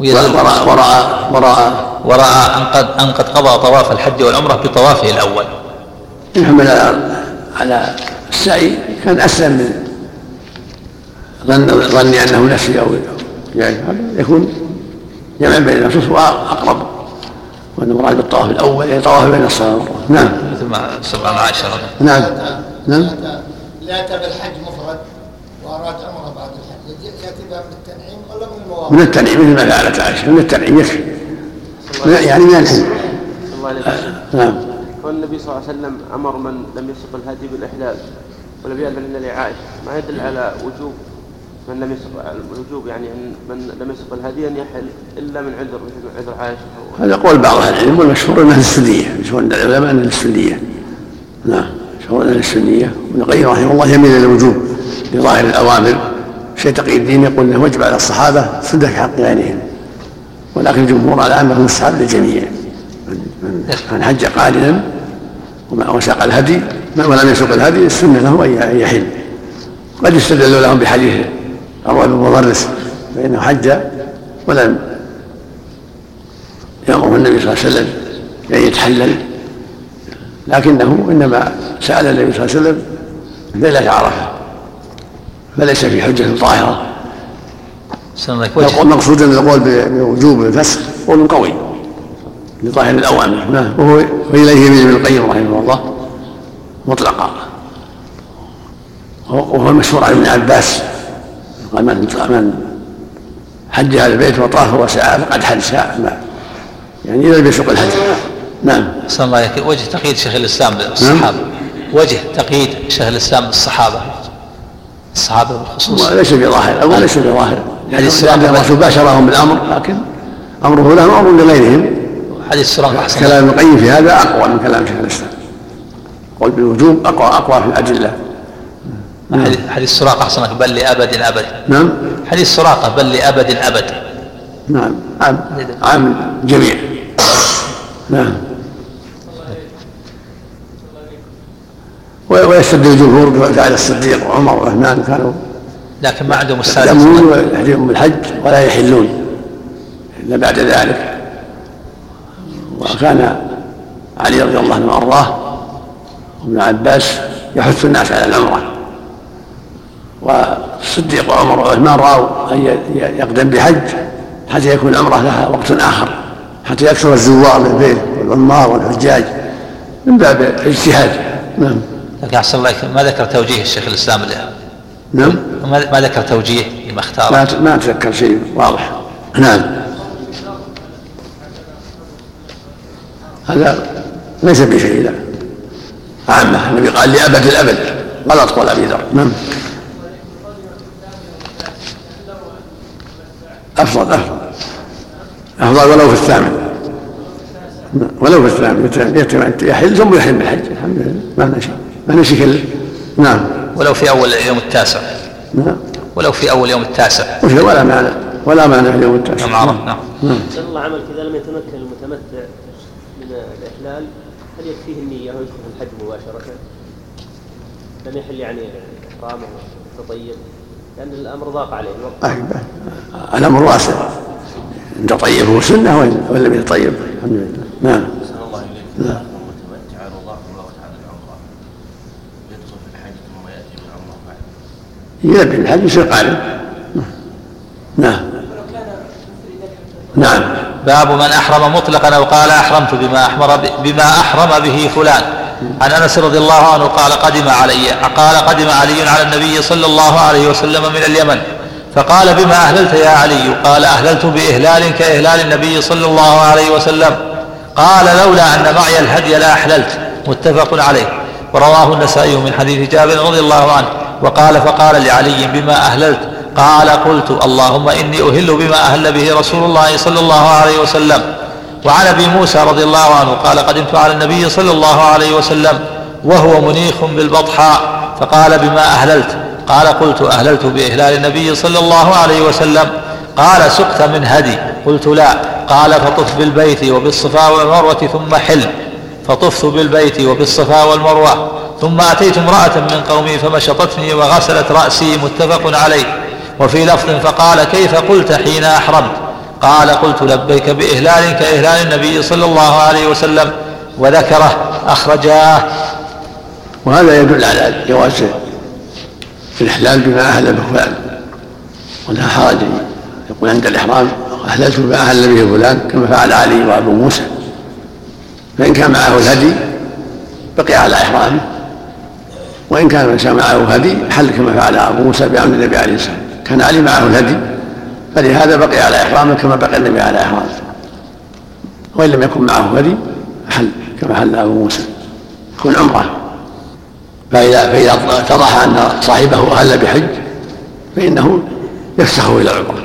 B: وراء وراء وراء
A: ورأى أن قد أن قد قضى طواف الحج والعمرة بطوافه الأول.
B: يحمل على السعي كان أسلم من ظن ظني أنه نفسي أو يعني يكون جمع بين النصوص وأقرب وأن المراد بالطواف الأول يعني طواف بين والمروة نعم.
A: مثل ما عائشة رضي
B: نعم. نعم.
F: لا أتى بالحج مفرد وأراد عمرة بعد الحج. بها من التنعيم ولا من المواقف؟
B: من التنعيم مثل ما فعلت عائشة من التنعيم يكفي. يعني من
G: الله عليه
B: نعم.
G: والنبي صلى الله عليه وسلم أمر من لم يسق الهدي بالإحلال ولم يأذن إلا لعائشة. ما يدل على وجوب من لم يسق الوجوب يعني من لم يسق الهدي أن يحل إلا من عذر مثل عذر عائشه
B: هذا قول بعض أهل العلم والمشهور أنها للسنيه مشهور عند العلماء أنها للسنيه نعم مشهور أنها للسنيه ابن القيم رحمه الله يميل إلى الوجوب لظاهر الأوامر. شيء تقي الدين يقول إنه وجب على الصحابة في حق عينهم ولكن الجمهور على انه مستحب للجميع. من حج قارنا وساق الهدي ولم يسوق الهدي السنة له أن يحل. قد يستدل لهم بحديث اروى بن مضرس فانه حج ولم. يامره النبي صلى الله عليه وسلم بان يتحلل لكنه إنما سأل النبي صلى الله عليه وسلم ليلة عرفة فليس في حجة ظاهره المقصود أن القول بوجوب الفسخ قول قوي لظاهر الاوامر نعم. وهو وإليه يميل ابن القيم رحمه الله مطلقا. وهو المشهور عن ابن عباس. من من حج على البيت وطاف وسعى فقد حج. ساعة يعني اذا لم يسوق الحج نعم.
A: صلى الله عليه وجه تقييد شيخ الإسلام بالصحابه نعم. وجه تقييد شيخ الإسلام بالصحابه الصحابة بالخصوص.
B: ليس بظاهر. أو ليس بظاهر. يعني الرسول باشرهم بالامر لكن أمره لهم أمر لغيرهم.
A: حديث سراقه احسن
B: كلام ابن القيم في هذا أقوى من كلام شيخ الإسلام. قول بالوجوب أقوى أقوى في الأدلة.
A: حديث سراقة احسنك بل لأبد أبد.
B: نعم.
A: حديث سراقة بل لأبد أبد.
B: نعم. عام عام جميع. نعم. ويستدل الجمهور بفعل الصديق وعمر وعثمان كانوا
A: لكن ما عندهم السادس.
B: يحرمون بالحج ولا يحلون إلا بعد ذلك. وكان علي رضي الله عنه وأرضاه وابن عباس يحث الناس على العمرة. والصديق وعمر وعثمان رأوا أن يقدم بحج حتى يكون العمرة لها وقت آخر حتى يكثر الزوار للبيت والعمار والحجاج من باب الاجتهاد. نعم.
A: لكن أحسن الله ما ذكر توجيه الشيخ الإسلام له؟
B: نعم.
A: ما ذكر توجيه لما اختار
B: ما ما اتذكر شيء واضح. نعم. هذا ليس بشيء لا. عامة النبي قال لأبد الأبد غلط قول أبي ذر. نعم. أفضل أفضل. أفضل ولو في الثامن. ولو في الثامن يحل ثم يحل بالحج الحمد لله. ما لنا شيء ما لنا شيء نعم.
A: ولو في أول يوم التاسع.
B: نعم.
A: ولو في أول يوم التاسع.
B: ولا معنى ولا مانع ليوم التاسع.
A: نعم نعم.
B: نعم.
D: الله عملك إذا لم يتمكن المتمتع من الإحلال هل يكفيه النية ويدخل في الحج مباشرة؟ لم يحل يعني إحرامه تطيب. لأن الأمر ضاق عليه. الوقت.
B: الأمر واسع إن تطيبه سنه وان لم يتطيب الحمد لله. نعم.
H: أحسن الله إليك.
B: نعم.
H: في الحج
B: يصير قارن نعم. نعم.
A: باب من أحرم مطلقا أو قال أحرمت بما أحمر ب- بما أحرم به فلان. عن أنس رضي الله عنه قال قدم علي قال قدم علي على النبي صلى الله عليه وسلم من اليمن. فقال بما أهللت يا علي؟ قال أهللت بإهلال كإهلال النبي صلى الله عليه وسلم. قال لولا أن معي الهدي لاحللت متفق عليه. ورواه النسائي من حديث جابر رضي الله عنه. وقال فقال لعلي بما أهللت. قال قلت اللهم إني أهل بما أهل به رسول الله صلى الله عليه وسلم. وعن أبي موسى رضي الله عنه قال قدمت على النبي صلى الله عليه وسلم. وهو منيخ بالبطحاء. فقال بما أهللت. قال قلت أهللت بإهلال النبي صلى الله عليه وسلم. قال سقت من هدي. قلت لا. قال فطف بالبيت وبالصفا والمروة ثم حل. فطفت بالبيت وبالصفا والمروة. ثم أتيت امرأة من قومي فمشطتني وغسلت رأسي متفق عليه. وفي لفظ فقال كيف قلت حين أحرمت؟ قال قلت لبيك بإهلال كإهلال النبي صلى الله عليه وسلم. وذكره أخرجاه.
B: وهذا يدل على جواز الإحلال بما أهل به فلان. ولا حرج. يقول عند الإحرام أهللت بما أهل به فلان كما فعل علي وأبو موسى. فإن كان معه الهدي بقي على إحرامه. وإن كان ليس معه هدي حل كما فعل أبو موسى بأمر النبي عليه السلام كان علي معه الهدي فلهذا بقي على إحرامه كما بقي النبي على إحرامه. وإن لم يكن معه هدي حل كما حل أبو موسى. يكون عمرة. فإذا فإذا اتضح أن صاحبه أهل بحج فإنه يفسخه إلى العمرة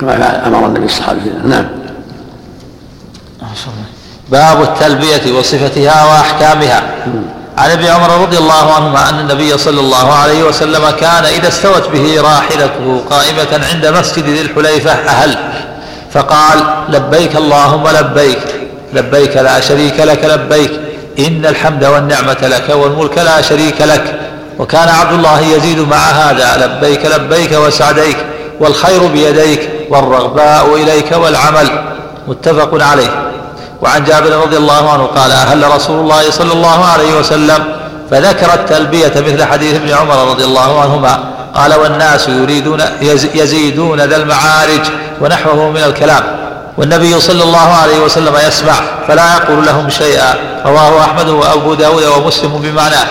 B: كما أمر النبي الصحابة نعم.
A: باب التلبية وصفتها وأحكامها. عن ابن عمر رضي الله عنهما أن النبي صلى الله عليه وسلم كان إذا استوت به راحلته قائمة عند مسجد ذي الحليفة أهل. فقال لبيك اللهم لبيك لبيك لا شريك لك لبيك. إن الحمد والنعمة لك والملك لا شريك لك. وكان عبد الله يزيد مع هذا. لبيك لبيك وسعديك. والخير بيديك. والرغباء إليك والعمل. متفق عليه. وعن جابر رضي الله عنه قال أهل رسول الله صلى الله عليه وسلم فذكر التلبية مثل حديث ابن عمر رضي الله عنهما. قال والناس يريدون يز- يزيدون ذا المعارج ونحوه من الكلام. والنبي صلى الله عليه وسلم يسمع فلا يقول لهم شيئا. رواه أحمد وأبو داود ومسلم بمعناه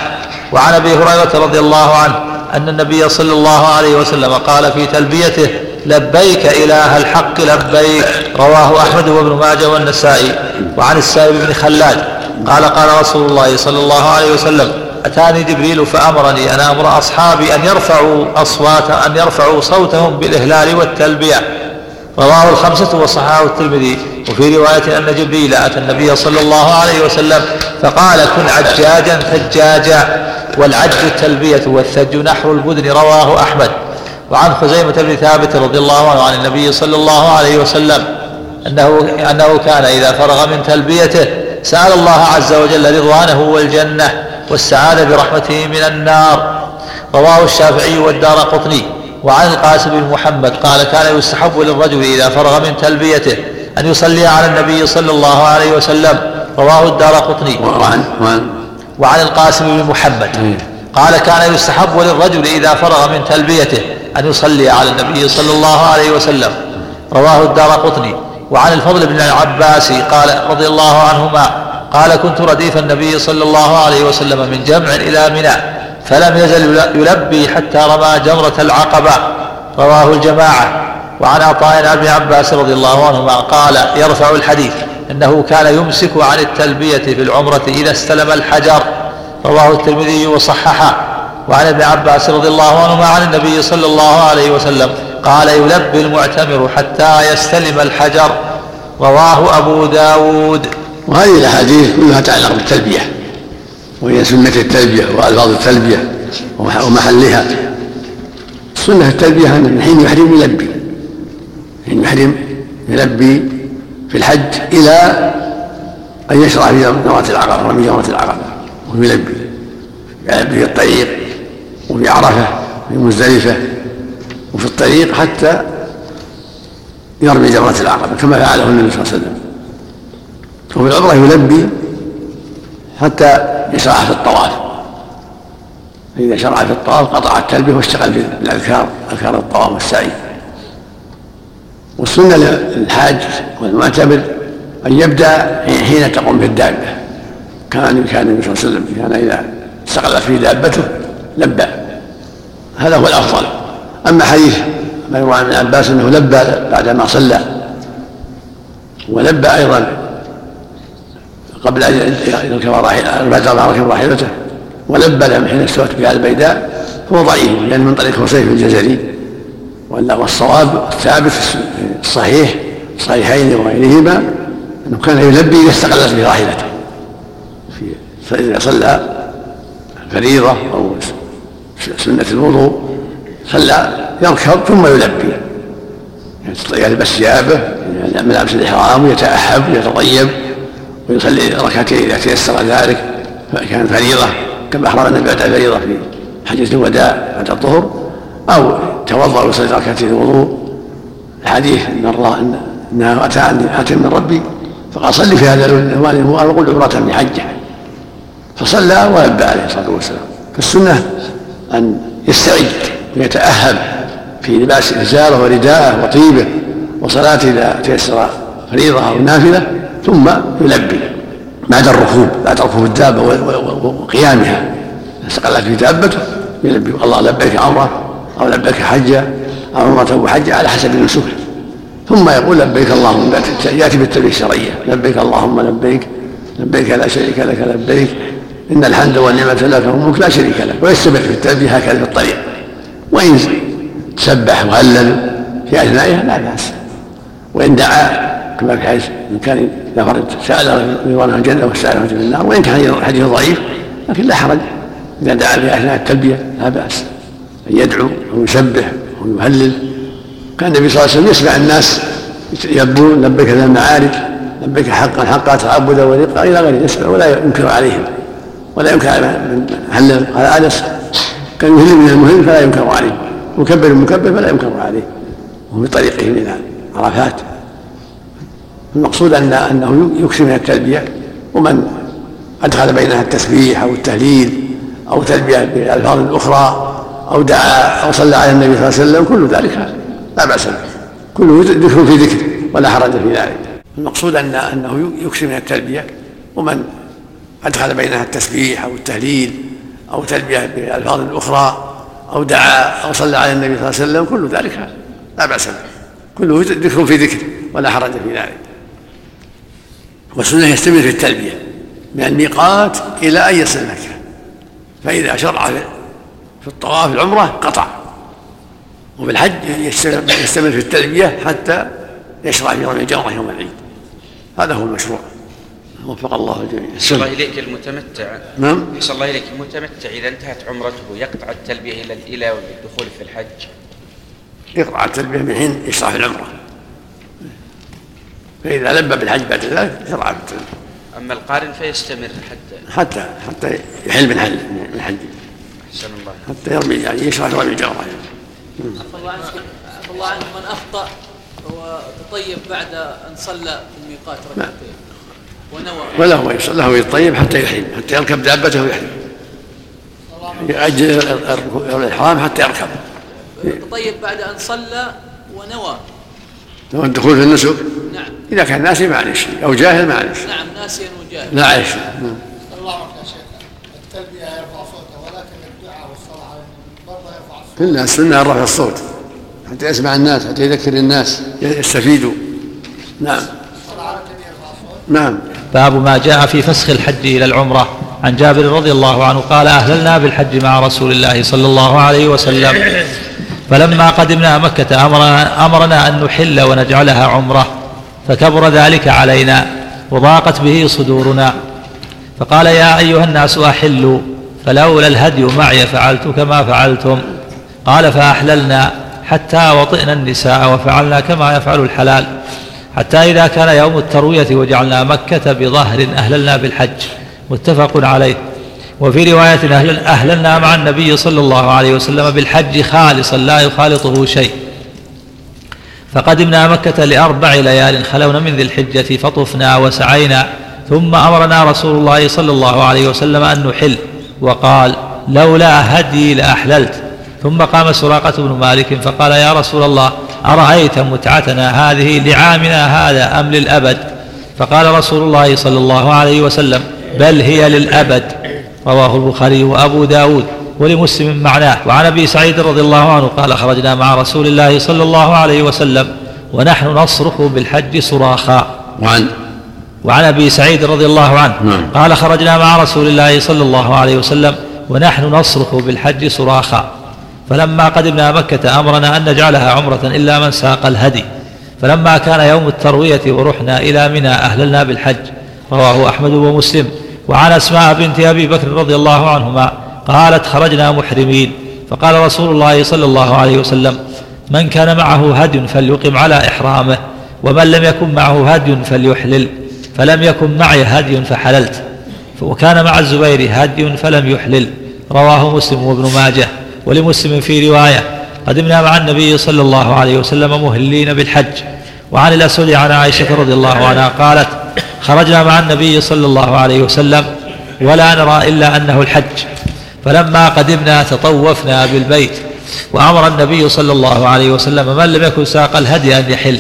A: وعن أبي هريرة رضي الله عنه أن النبي صلى الله عليه وسلم قال في تلبيته لبيك إله الحق لبيك. رواه أحمد وابن ماجه والنسائي. وعن السائب بن خلاد قال قال رسول الله صلى الله عليه وسلم أتاني جبريل فأمرني أن أمر أصحابي أن يرفعوا أصوات أن يرفعوا صوتهم بالإهلال والتلبية. رواه الخمسة وصححه الترمذي. وفي رواية أن جبريل أتى النبي صلى الله عليه وسلم فقال كن عجاجا ثجاجا والعج التلبية والثج نحر البدن. رواه أحمد. وعن خزيمة بن ثابت رضي الله عنه عن النبي صلى الله عليه وسلم أنه أنه كان إذا فرغ من تلبيته سأل الله عز وجل رضوانه والجنة والسعادة برحمته من النار. رواه الشافعي والدار قطني. وعن القاسم بن محمد قال كان يستحب للرجل إذا فرغ من تلبيته أن يصلي على النبي صلى الله عليه وسلم. رواه الدار قطني.
B: وعن وعن
A: وعن القاسم بن محمد. قال كان يستحب للرجل إذا فرغ من تلبيته أن يصلي على النبي صلى الله عليه وسلم. رواه الدار قطني. وعن الفضل بن العباس قال رضي الله عنهما قال كنت رديف النبي صلى الله عليه وسلم من جمع إلى منى. فلم يزل يلبي حتى رمى جمرة العقبة. رواه الجماعة. وعن عطاء ابن عباس رضي الله عنهما قال يرفع الحديث إنه كان يمسك عن التلبية في العمرة إذا استلم الحجر. رواه الترمذي وصححه. وعن ابن عباس رضي الله عنهما عن النبي صلى الله عليه وسلم قال يلبي المعتمر حتى يستلم الحجر. رواه أبو داود.
B: وهذه الأحاديث كلها تتعلق بالتلبية. وهي سنة التلبية وألفاظ التلبية ومح- ومحلها. سنة التلبية ان من حين يحرم يلبي. حين يحرم يلبي في الحج إلى أن يشرع في جمرة العقبة رمي جمرة العقبة وهو يلبي. يلبي في الطريق وفي عرفة في مزدلفة وفي الطريق حتى يرمي جمرة العقبة كما فعله النبي صلى الله عليه وسلم. وفي العمرة يلبي حتى يشرع في الطواف. فإذا شرع في الطواف قطع التلبية واشتغل في الأذكار أذكار الطواف والسعي. والسنة للحاج والمعتمر أن يبدأ حين تقوم بالدابة كان كان النبي صلى الله عليه وسلم كان إذا استقلت فيه دابته لبى. هذا هو الأفضل. أما حديث ما يروى عن ابن عباس أنه لبى بعدما صلى. ولبى أيضا قبل أن يركب راحلته ركب راحلته. ولبى لهم حين استوت بها البيداء هو ضعيف لأن يعني من طريق حسيف الجزري. والصواب الثابت الصحيح الصحيحين وغيرهما أنه كان يلبي إذا استقلت براحلته في إذا صلى فريضة أو سنة الوضوء صلى يركب ثم يلبي. يلبس ثيابه ملابس الإحرام ويتأحب ويتطيب ويصلي ركعتين إذا تيسر ذلك فكان فريضة كما أحرم النبي بعد الفريضة في حجة الوداع بعد الظهر أو توضأ ويصلي ركعتين الوضوء. الحديث أن الله أنه أتاني آت من ربي فقال صلي في هذا الوان هو أقول عمرة بحجة فصلى ولبى عليه الصلاة والسلام. فالسنة أن يستعد ويتأهب في لباس إزاره ورداءه وطيبه وصلاة إذا تيسر فريضة أو نافلة ثم يلبي بعد الركوب بعد ركوب الدابة وقيامها. استقلت في دابته يلبي. الله لبيك عمرة أو لبيك حجة أو عمرة وحجة على حسب نسكه ثم يقول لبيك اللهم يأتي بالتلبية الشرعية. لبيك اللهم لبيك. لبيك لا شريك لك لبيك. إن الحمد والنعمة لك والملك لا شريك لك. ويستمر في التلبية هكذا في الطريق. وإن سبح وهلل في أثنائها لا بأس. وإن دعا كما في حديث إن كان إذا فرد سأل رضوانه الجنة وسأله من النار وإن كان حديث ضعيف لكن لا حرج. إذا دعا في أثناء التلبية لا بأس. أن يدعو أو يسبح أو يهلل. كان النبي صلى الله عليه وسلم يسمع الناس يلبون لبيك ذا المعارج لبيك حقا حقا تعبدا ورقا إلى غيره. يسمع ولا ينكر عليهم. ولا ينكر على من هلل. قال أنس كان يهل من المهل فلا ينكر عليه. مكبر المكبر فلا ينكر عليه. وهو بطريقه إلى عرفات. المقصود أن أنه يكثر من التلبية ومن أدخل بينها التسبيح أو التهليل أو تلبية بألفاظ أخرى أو دعا أو صلى على النبي صلى الله عليه وسلم كل ذلك لا بأس به. كله ذكر في ذكر ولا حرج في ذلك. المقصود أن أنه يكثر من التلبية ومن أدخل بينها التسبيح أو التهليل أو تلبية بألفاظ أخرى أو دعا أو صلى على النبي صلى الله عليه وسلم كل ذلك لا بأس به. كله ذكر في ذكر ولا حرج في ذلك. والسنة يستمر في التلبية من الميقات إلى أن يصل مكة. فإذا شرع في الطواف العمرة قطع. وبالحج يستمر في التلبية حتى يشرع في رمي الجمرة يوم العيد. هذا هو المشروع. وفق الله الجميع.
I: أحسن الله إليك المتمتع.
B: نعم.
I: أحسن الله إليك المتمتع. إذا انتهت عمرته يقطع التلبية إلى إلى الدخول في الحج.
B: يقطع التلبية من حين يشرع في العمرة. فإذا لبى بالحج بعد ذلك شرع
I: أما القارن فيستمر حتى
B: حتى حتى يحل من حل من حج.
I: أحسن الله.
B: حتى يرمي يعني يشرع في رمي الجمرة
J: عفى الله عنك. عفى الله عنك. من أخطأ وتطيب بعد أن صلى في الميقات ركعتين. ونوى.
B: وله يصلي له يطيب حتى يحرم حتى يركب دابته ويحرم يؤجل الإحرام حتى يركب.
J: تطيب بعد أن صلى ونوى.
B: لو الدخول في النسك؟
J: نعم.
B: إذا كان ناسي معلش أو جاهل معلش
J: نعم ناسيا وجاهل
B: لا عيش
F: الله عنك يا شيخ. التلبية يرفع صوته ولكن الدعاء والصلاة على برضه يرفع الصوت
B: كلها السنة رفع الصوت. حتى يسمع الناس حتى يذكر الناس. يستفيدوا نعم.
F: الصلاة على النبي يرفع الصوت
B: نعم.
A: باب ما جاء في فسخ الحج إلى العمرة. عن جابر رضي الله عنه قال أهللنا بالحج مع رسول الله صلى الله عليه وسلم. فلما قدمنا مكة أمرنا, أمرنا أن نحل ونجعلها عمرة فكبر ذلك علينا وضاقت به صدورنا. فقال يا أيها الناس أحلوا فلولا الهدي معي فعلت كما فعلتم. قال فأحللنا حتى وطئنا النساء وفعلنا كما يفعل الحلال. حتى إذا كان يوم التروية وجعلنا مكة بظهر أهللنا بالحج. متفق عليه. وفي رواية أهل أهللنا مع النبي صلى الله عليه وسلم بالحج خالصا لا يخالطه شيء. فقدمنا مكة لأربع ليال خلونا من ذي الحجة فطفنا وسعينا ثم أمرنا رسول الله صلى الله عليه وسلم أن نحل. وقال لولا هدي لأحللت. ثم قام سراقة بن مالك فقال يا رسول الله أرأيت متعتنا هذه لعامنا هذا أم للأبد؟ فقال رسول الله صلى الله عليه وسلم بل هي للأبد. رواه البخاري وأبو داود ولمسلم معناه. وعن أبي سعيد رضي الله عنه قال خرجنا مع رسول الله صلى الله عليه وسلم ونحن نصرخ بالحج صراخا.
B: وعن؟
A: وعن أبي سعيد رضي الله عنه
B: نعم.
A: قال خرجنا مع رسول الله صلى الله عليه وسلم ونحن نصرخ بالحج صراخا. فلما قدمنا مكة أمرنا أن نجعلها عمرة إلا من ساق الهدي. فلما كان يوم التروية ورحنا إلى منى أهللنا بالحج. رواه أحمد ومسلم. وعن أسماء بنت أبي بكر رضي الله عنهما قالت خرجنا محرمين. فقال رسول الله صلى الله عليه وسلم من كان معه هدي فليقم على إحرامه ومن لم يكن معه هدي فليحلل فلم يكن معي هدي فحللت. وكان مع الزبير هدي فلم يحلل. رواه مسلم وابن ماجه ولمسلم في رواية. قدمنا مع النبي صلى الله عليه وسلم مهلين بالحج. وعن الأسود عن عائشة رضي الله عنها قالت خرجنا مع النبي صلى الله عليه وسلم ولا نرى إلا أنه الحج. فلما قدمنا تطوفنا بالبيت وأمر النبي صلى الله عليه وسلم من لم يكن ساق الهدي أن يحل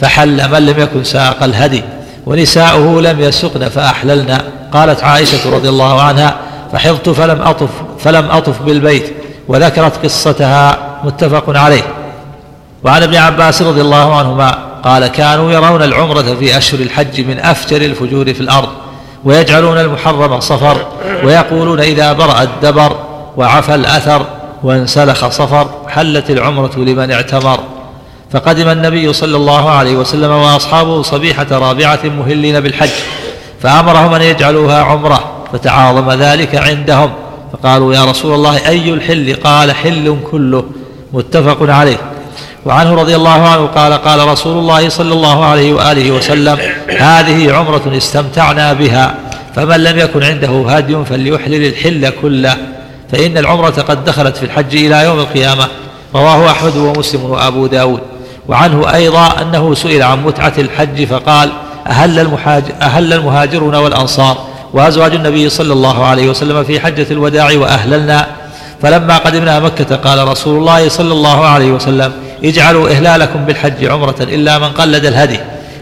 A: فحل من لم يكن ساق الهدي ونساؤه لم يسقن فأحللنا قالت عائشة رضي الله عنها فحضت فلم أطف فلم أطف بالبيت وذكرت قصتها متفق عليه. وعن ابن عباس رضي الله عنهما قال كانوا يرون العمرة في أشهر الحج من أفجر الفجور في الأرض ويجعلون المحرم صفر ويقولون إذا برأ الدبر وعفى الأثر وانسلخ صفر حلت العمرة لمن اعتمر فقدم النبي صلى الله عليه وسلم وأصحابه صبيحة رابعة مهلين بالحج فأمرهم أن يجعلوها عمرة فتعاظم ذلك عندهم فقالوا يا رسول الله أي الحل؟ قال حل كله متفق عليه. وعنه رضي الله عنه قال قال رسول الله صلى الله عليه وآله وسلم هذه عمرة استمتعنا بها فمن لم يكن عنده هدي فليحلل الحل كله فإن العمرة قد دخلت في الحج إلى يوم القيامة. رواه أحمد ومسلم وأبو داود. وعنه أيضا أنه سئل عن متعة الحج فقال أهل, المحاجر أهل المهاجرون والأنصار وأزواج النبي صلى الله عليه وسلم في حجة الوداع وأهللنا. فلما قدمنا مكة قال رسول الله صلى الله عليه وسلم اجعلوا إهلالكم بالحج عمرة إلا من قلد الهدي.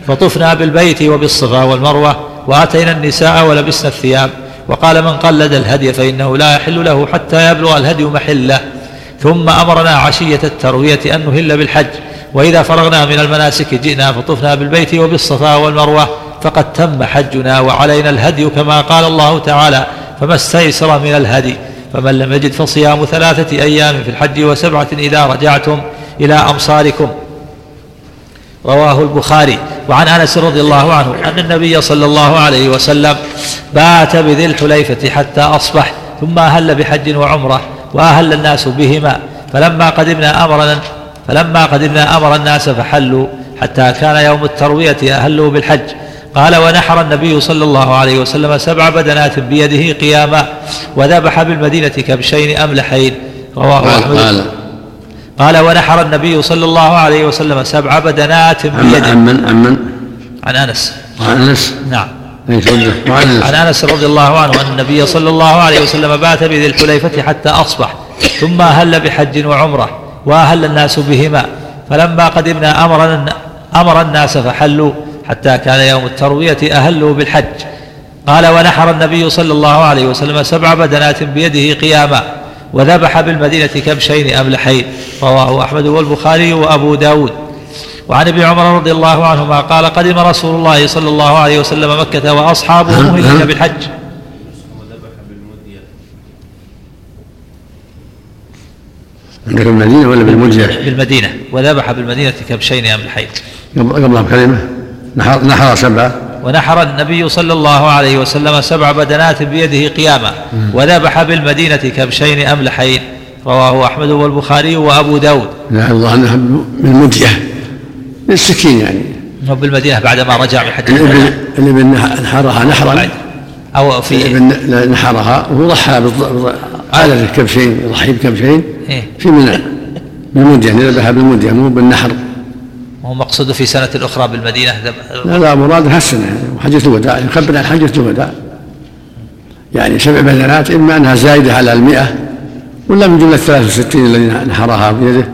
A: فطفنا بالبيت وبالصفا والمروة وأتينا النساء ولبسنا الثياب. وقال من قلد الهدي فإنه لا يحل له حتى يبلغ الهدي محلة. ثم أمرنا عشية التروية أن نهل بالحج. وإذا فرغنا من المناسك جئنا فطفنا بالبيت وبالصفا والمروة. فقد تم حجنا وعلينا الهدي كما قال الله تعالى فما استيسر من الهدي فمن لم يجد فصيام ثلاثة أيام في الحج وسبعة إذا رجعتم إلى أمصاركم. رواه البخاري. وعن أنس رضي الله عنه أن النبي صلى الله عليه وسلم بات بذي الحليفة حتى أصبح ثم أهل بحج وعمرة وأهل الناس بهما. فلما قدمنا أمرنا فلما قدمنا أمر الناس فحلوا حتى كان يوم التروية أهلوا بالحج. قال ونحر النبي صلى الله عليه وسلم سبع بدنات بيده قياما وذبح بالمدينة كبشين أملحين. رواه أحمد. قال ونحر النبي صلى الله عليه وسلم سبع بدنات
B: بيده عن من عن من؟
A: عن أنس.
B: عن أنس؟
A: نعم.
B: عن
A: أنس. رضي الله عنه أن النبي صلى الله عليه وسلم بات بذي الحليفة حتى أصبح ثم أهل بحج وعمرة وأهل الناس بهما فلما قدمنا أمر أمر الناس فحلوا حتى كان يوم التروية اهلوا بالحج. قال ونحر النبي صلى الله عليه وسلم سبع بدنات بيده قياما. وذبح بالمدينة كبشين أملحين رواه أحمد والبخاري وأبو داود. وعن ابن عمر رضي الله عنهما قال قدم رسول الله صلى الله عليه وسلم مكة وأصحابه مهلين بالحج.
B: عندك المدينة ولا بالمدية؟
A: بالمدينة وذبح بالمدينة كبشين أملحين.
B: قبلها بكلمة. نحر, نحر سبعة.
A: ونحر النبي صلى الله عليه وسلم سبع بدنات بيده قياما وذبح بالمدينة كبشين أملحين. رواه أحمد والبخاري وأبو داود.
B: لا الله أنها بالمدية بالسكين يعني.
A: هو بالمدينة بعدما رجع من حج
B: الإبل الإبل نحرها نحرا.
A: أو في
B: نحرها. وهو ضحى عادة كبشين يضحي بكبشين
A: إيه؟
B: في منى. بالمدية ذبحها بالمدية مو بالنحر.
A: وهو مقصود في سنة أخرى بالمدينة.
B: لا لا مراد هالسنة وحجة الوداع. يخبر عن حجة الوداع. يعني سبع بدنات إما أنها زايدة على المئة ولا من جملة 63 الذين نحرها بيده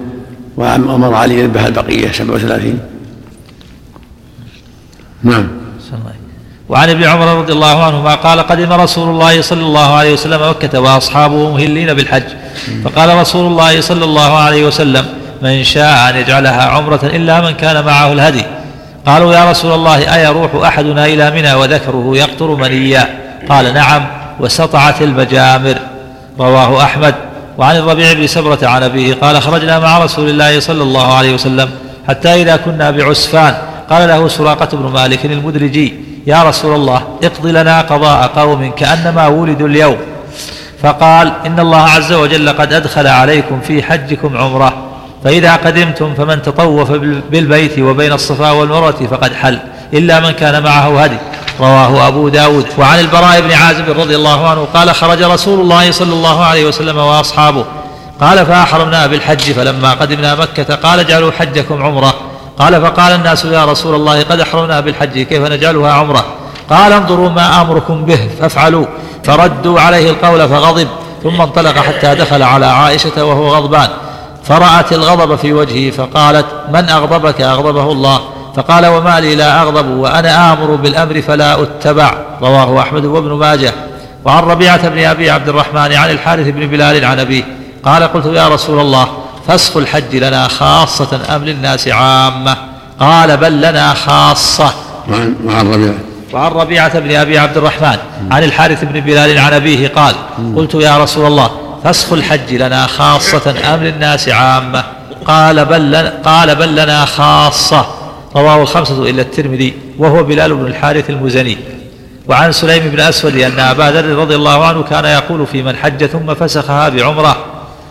B: وأمر علي يذبح البقية 37 نعم.
A: وعن ابن عمر رضي الله عنهما قال قدم رسول الله صلى الله عليه وسلم مكة وأصحابه مهلين بالحج. فقال رسول الله صلى الله عليه وسلم من شاء أن يجعلها عمرة إلا من كان معه الهدي. قالوا يا رسول الله أيروح أحدنا إلى منى وذكره يقطر منيا؟ قال نعم وسطعت المجامر. رواه أحمد. وعن الربيع بن سبرة عن أبيه قال خرجنا مع رسول الله صلى الله عليه وسلم حتى إذا كنا بعسفان. قال له سراقة بن مالك المدرجي يا رسول الله اقض لنا قضاء قوم كأنما ولدوا اليوم. فقال إن الله عز وجل قد أدخل عليكم في حجكم عمرة. فإذا قدمتم فمن تطوف بالبيت وبين الصفا والمروة فقد حل إلا من كان معه هدي رواه أبو داود. وعن البراء بن عازب رضي الله عنه قال خرج رسول الله صلى الله عليه وسلم وأصحابه. قال فأحرمنا بالحج فلما قدمنا مكة قال اجعلوا حجكم عمرة. قال فقال الناس يا رسول الله قد أحرمنا بالحج كيف نجعلها عمرة؟ قال انظروا ما آمركم به فافعلوا. فردوا عليه القول فغضب ثم انطلق حتى دخل على عائشة وهو غضبان. فرأت الغضب في وجهه فقالت من أغضبك؟ أغضبه الله. فقال وما لي لا أغضب وأنا آمر بالأمر فلا أتبع. رواه أحمد وابن ماجه. وعن ربيعة بن أبي عبد الرحمن عن الحارث بن بلال عن أبيه. قال قلت يا رسول الله فسخ الحج لنا خاصة أم للناس عامة؟ قال بل لنا خاصة.
B: وعن ربيعة.
A: وعن ربيعة بن أبي عبد الرحمن عن الحارث بن بلال عن أبيه قال قلت يا رسول الله فسخ الحج لنا خاصة أم للناس عامة. قال بل لنا, قال بل لنا خاصة. رواه الخمسة إلا الترمذي وهو بلال بن الحارث المزني. وعن سليم بن أسود أن أبا ذر رضي الله عنه كان يقول في من حج ثم فسخها بعمرة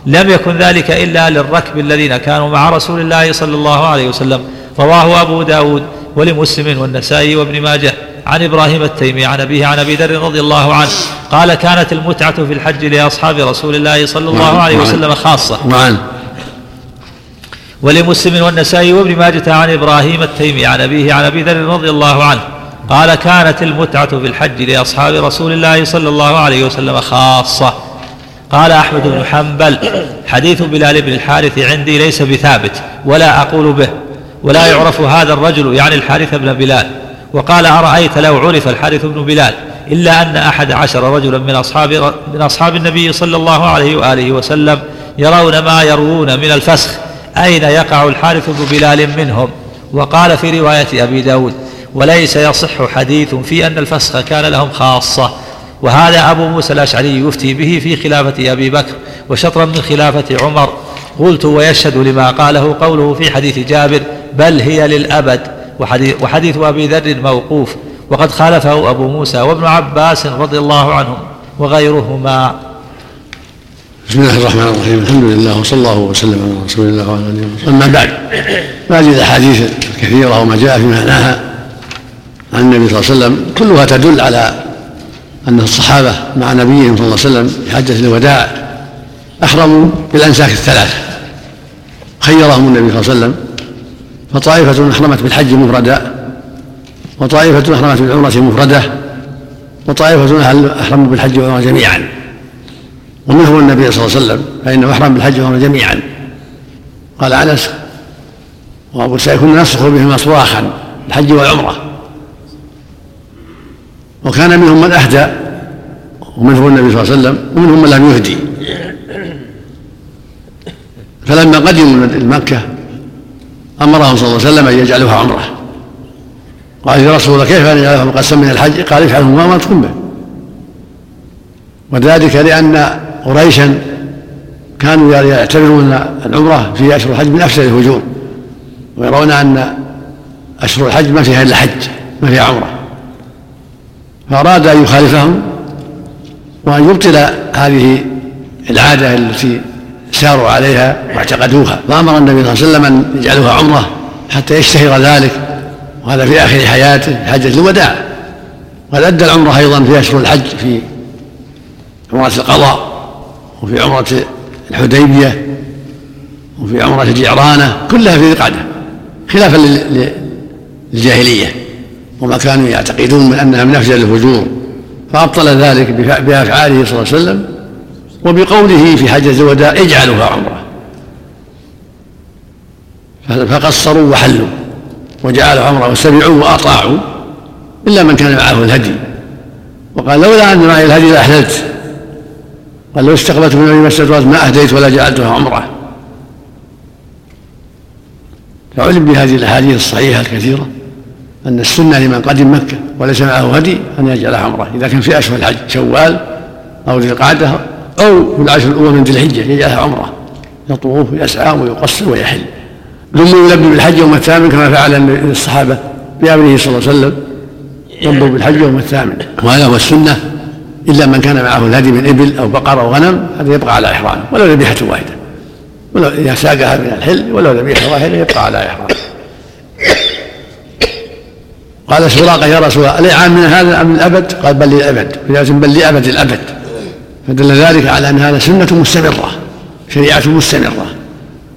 A: لم يكن ذلك إلا للركب الذين كانوا مع رسول الله صلى الله عليه وسلم. رواه أبو داود ولمسلم والنسائي وابن ماجه. عن إبراهيم التيمي عن أبيه عن أبي ذر رضي الله عنه قال كانت المتعة في الحج لأصحاب رسول الله صلى الله عليه وسلم خاصة.
B: وعن
A: ولمسلم والنسائي وابن ماجة عن إبراهيم التيمي عن أبيه عن أبي ذر رضي الله عنه قال كانت المتعة في الحج لأصحاب رسول الله صلى الله عليه وسلم خاصة. قال أحمد بن حنبل حديث بلال بن الحارث عندي ليس بثابت ولا أقول به ولا يعرف هذا الرجل يعني الحارث بن بلال. وقال أرأيت لو عرف الحارث بن بلال إلا أن أحد عشر رجلا من أصحاب من أصحاب النبي صلى الله عليه وآله وسلم يرون ما يروون من الفسخ. أين يقع الحارث بن بلال منهم؟ وقال في رواية أبي داود وليس يصح حديث في أن الفسخ كان لهم خاصة. وهذا أبو موسى الأشعري يفتي به في خلافة أبي بكر وشطرا من خلافة عمر. قلت ويشهد لما قاله قوله في حديث جابر بل هي للأبد. وحديث, وحديث أبي ذر موقوف. وقد خالفه أبو موسى وابن عباس رضي الله عنهم وغيرهما.
B: بسم الله الرحمن الرحيم. الحمد لله وصلى الله وسلم على رسول الله وعلى آله وصحبه. أما بعد هذه الأحاديث الكثيرة وما جاء في معناها عن النبي صلى الله عليه وسلم كلها تدل على أن الصحابة مع نبيهم صلى الله عليه وسلم في حجة الوداع أحرموا بالأنساك الثلاثة. خيرهم النبي صلى الله عليه وسلم فطائفة احرمت بالحج مفردا وطائفة احرمت بالعمرة مفردة وطائفة أحرموا بالحج والعمرة جميعا. ومنهم النبي صلى الله عليه وسلم؟ فإنه أحرم بالحج والعمرة جميعا. قال أنس وأبو سعيد كنا نصرخ بهما صراخا الحج والعمرة. وكان منهم من أهدى ومنهم النبي صلى الله عليه وسلم؟ ومنهم من لم يهدي. فلما قدموا مكة أمرهم صلى الله عليه وسلم أن يجعلوها عمرة. قال يا رسول الله كيف أن يجعلوها مقسم من الحج؟ قال افعلوا ما أمرتكم به. وذلك لأن قريشا كانوا يعتبرون العمرة في أشهر الحج من أفسد الهجوم ويرون أن أشهر الحج ما فيها إلا حج ما فيها عمرة. فأراد أن يخالفهم وأن يبطل هذه العادة التي ساروا عليها واعتقدوها. فامر النبي صلى الله عليه وسلم أن يجعلوها عمرة حتى يشتهر ذلك. وهذا في آخر حياته حجه الوداع وقد أدى العمرة أيضا في أشهر الحج في عمرة القضاء وفي عمرة الحديبية وفي عمرة الجعرانة كلها في ذي القعدة خلافا للجاهلية. وما كانوا يعتقدون من أنها من أفجر الفجور. فأبطل ذلك بأفعاله صلى الله عليه وسلم. وبقوله في حجة الوداع اجعلوها عمرة. فقصروا وحلوا وجعلوا عمرة وسمعوا وأطاعوا إلا من كان معه الهدي. وقال لولا أن معي الهدي لأحللت. قال لو استقبلت من المسجد ما أهديت ولا جعلتها عمرة. فعلم بهذه الأحاديث الصحيحة الكثيرة أن السنة لمن قدم مكة وليس معه هدي أن يجعلها عمرة. إذا كان في أشهر الحج شوال أو ذي القعدة أو في العشر الأول من ذي الحجة يجعلها عمرة. يطوف ويسعى ويقصر ويحل. ثم يلبي بالحج يوم الثامن كما فعل الصحابة بأمره صلى الله عليه وسلم. لبوا بالحج يوم الثامن. وهذا هو السنة. إلا من كان معه الهدي من إبل أو بقر أو غنم هذا يبقى على احرامه ولو ذبيحة واحدة. ولو إذا ساقها من الحل ولو ذبيحة واحدة يبقى على احرامه قال سراقة يا رسول الله ألي عام من هذا أم من الأبد؟ قال بل للأبد. لازم بل لأبد الأبد. فدل ذلك على أن هذا سنة مستمرة شريعة مستمرة.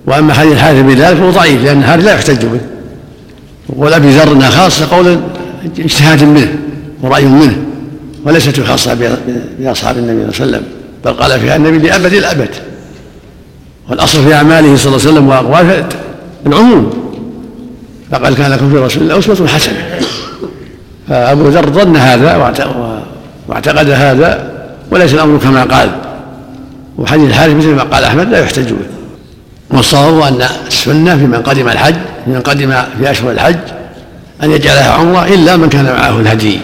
B: وأما حديث الحارث بن ذلك فهو ضعيف لأن هذا لا يحتج به. وقول أبي ذر إنها خاصة قول اجتهاد منه ورأي منه وليست خاصة بأصحاب النبي صلى الله عليه وسلم بل قال فيها النبي لأبد الأبد. والأصل في أعماله صلى الله عليه وسلم واقواله العموم فقد كان لكم في رسول الله أسوة حسنة. فأبو ذر ظن هذا واعتقد هذا وليس الأمر كما قال. وحديث الحارث مثل ما قال أحمد لا يحتج به. والصواب أن السنة في من قدم الحج في من قدم في أشهر الحج أن يجعلها عمرة إلا من كان معه الهدي.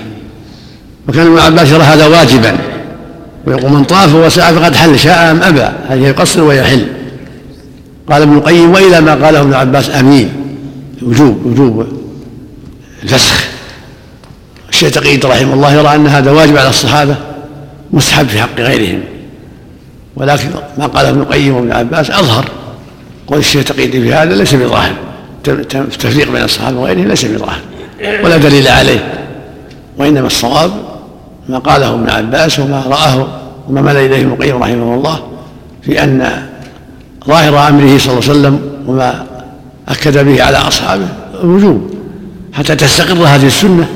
B: وكان ابن عباس يرى هذا واجبا. ويقول من طاف وسعى فقد حل شاء أم أبى. هل يقصر ويحل. قال ابن القيم وإلى ما قاله ابن عباس أمين. وجوب وجوب الفسخ. الشيخ تقييد رحمه الله يرى أن هذا واجب على الصحابة. مستحب في حق غيرهم. ولكن ما قاله ابن القيم وابن عباس أظهر قول الشيخ تقييد في هذا ليس بظاهر. التفريق بين الصحابة وغيرهم ليس بظاهر. ولا دليل عليه. وإنما الصواب ما قاله ابن عباس وما رآه وما مال إليه ابن القيم رحمه الله في أن ظاهر أمره صلى الله عليه وسلم وما أكد به على أصحابه الوجوب حتى تستقر هذه السنة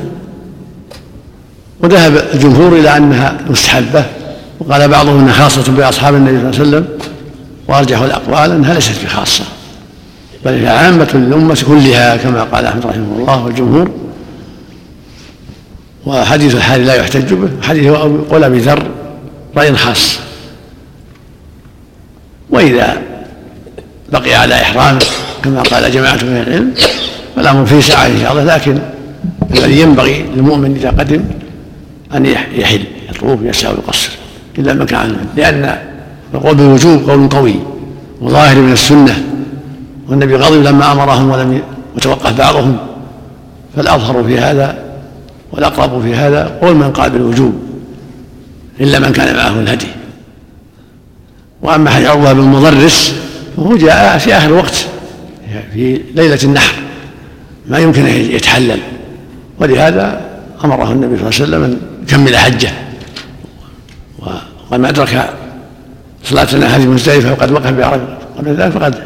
B: وذهب الجمهور إلى أنها مستحبة وقال بعضهم إنها خاصة بأصحاب النبي صلى الله عليه وسلم وارجح الأقوال أنها ليست بخاصة بل هي عامة للأمة كلها كما قال أحمد رحمه الله والجمهور. وحديث الحال لا يحتج به حديث قول أبي ذر رأي خاص. وإذا بقي على إحرامه كما قال جماعة من العلم فالأمر فيه سعه إن شاء الله لكن الذي ينبغي للمؤمن إذا قدم أن يحل يطوف يسعى ويقصر إلا من كان لأن القول بالوجوب قول قوي وظاهر من السنة. والنبي غضب لما أمرهم ولم يتوقف بعضهم. فالأظهر في هذا والأقرب في هذا قول من قال بالوجوب إلا من كان معه الهدي. وأما حديث عروة بن مضرس فهو جاء في آخر وقت في ليلة النحر. ما يمكن أن يتحلل. ولهذا أمره النبي صلى الله عليه وسلم أن يكمل حجه ومن أدرك صلاتنا هذه مزدلفة وقد وقف بعرفة. قبل ذلك فقد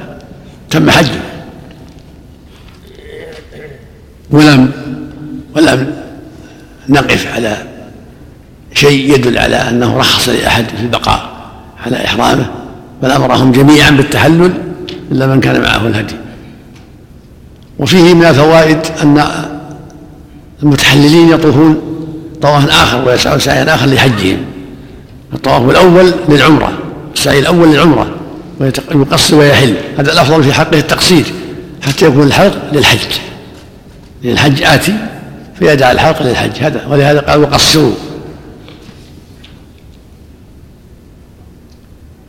B: تم حجه. ولم ولم نقف على شيء يدل على أنه رخص لأحد في البقاء على إحرامه بل أمرهم جميعا بالتحلل إلا من كان معه الهدي. وفيه من الفوائد أن المتحللين يطوفون طوافا اخر ويسعون سعيا اخر لحجهم الطواف الأول للعمرة السعي الأول للعمرة ويقصر ويحل. هذا الأفضل في حقه التقصير حتى يكون الحلق للحج. للحج آتي فيدع الحلق للحج. هذا ولهذا قال وقصروا.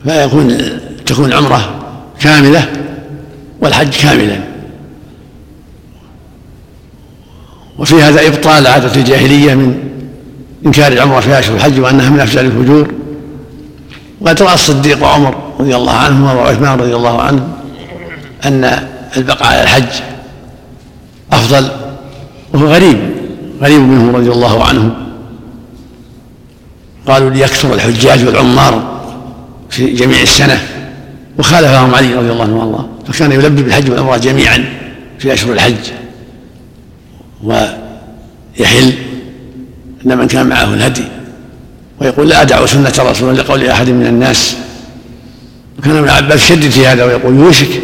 B: فيكون تكون العمرة كاملة والحج كاملا وفي هذا إبطال عادة الجاهلية من إنكار العمرة في أشهر الحج وأنها من أفضل الفجور. وقد رأى الصديق وعمر رضي الله عنهما وعثمان رضي الله عنه أن البقاء على الحج أفضل وهو غريب غريب منهم رضي الله عنهم قالوا ليكثر الحجاج والعمار في جميع السنة. وخالفهم علي رضي الله عنه والله. فكان يلبي بالحج والعمرة جميعا في اشهر الحج. ويحل ان من كان معه الهدي. ويقول لا أدع سنة رسول الله لقول أحد من الناس. وكان ابن عباس شدد في هذا ويقول يوشك.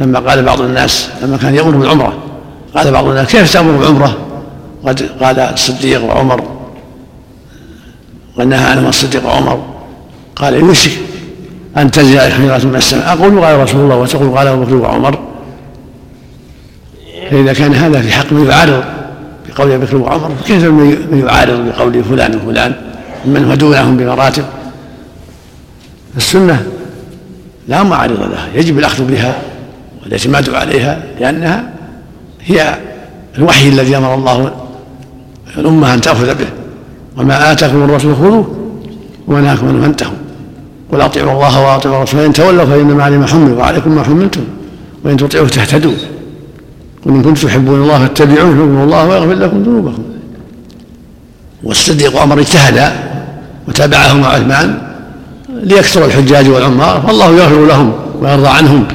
B: لما قال بعض الناس لما كان يأمر بالعمرة قال بعض الناس كيف تأمر بالعمرة؟ قد قال الصديق وعمر ونهى عنهما الصديق وعمر قال يوشك أن تنزل حجرات من السماء. أقول قال رسول الله وتقول قال أبو بكر وعمر فإذا كان هذا في حق من يعارض بقول أبي بكر وعمر فكيف من يعارض بقول فلان وفلان؟ من هو دونهم بمراتب؟ السنة لا معارض لها يجب الأخذ بها والاعتماد عليها لأنها هي الوحي الذي أمر الله الأمة أن تأخذ به. وما آتاكم الرسول خذوه ونهاكم عنه فانتهوا. قل أطيعوا الله وأطيعوا الرسول فإن تولوا فإنما علي ما حملوا وعليكم ما حملتم وإن تطيعوه تهتدوا. قل إن كنتم تحبون الله فاتبعوه يحبكم الله ويغفر لكم ذنوبكم. والصديق وعمر اجتهدا وتابعهما عثمان ليكثر الحجاج والعمار فالله يغفر لهم ويرضى عنهم.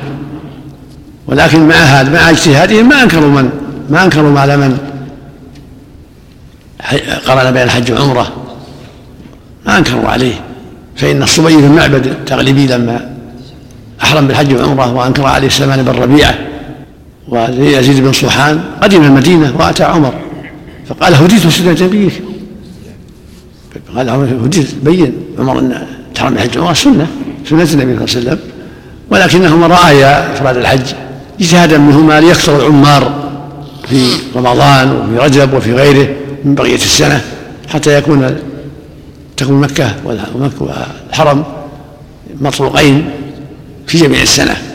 B: ولكن مع هذا مع اجتهادهم ما أنكروا من؟ ما أنكروا على من؟ قرن بين الحج والعمره ما أنكروا عليه. فإن الصبي بن معبد التغلبي لما أحرم بالحج والعمره وأنكر عليه سلمان بن ربيعة. ويزيد بن صوحان قدم المدينة وأتى عمر. فقال هديت سنه نبيك. قال هديت بين. عمر إن تحرم الحج والعمره سنة سنة النبي صلى الله عليه وسلم. ولكنهما رأيا إفراد الحج اجتهادا منهما ليكثر العمار في رمضان وفي رجب وفي غيره من بقية السنة حتى يكون تكون مكة والحرم مطروقين في جميع السنة.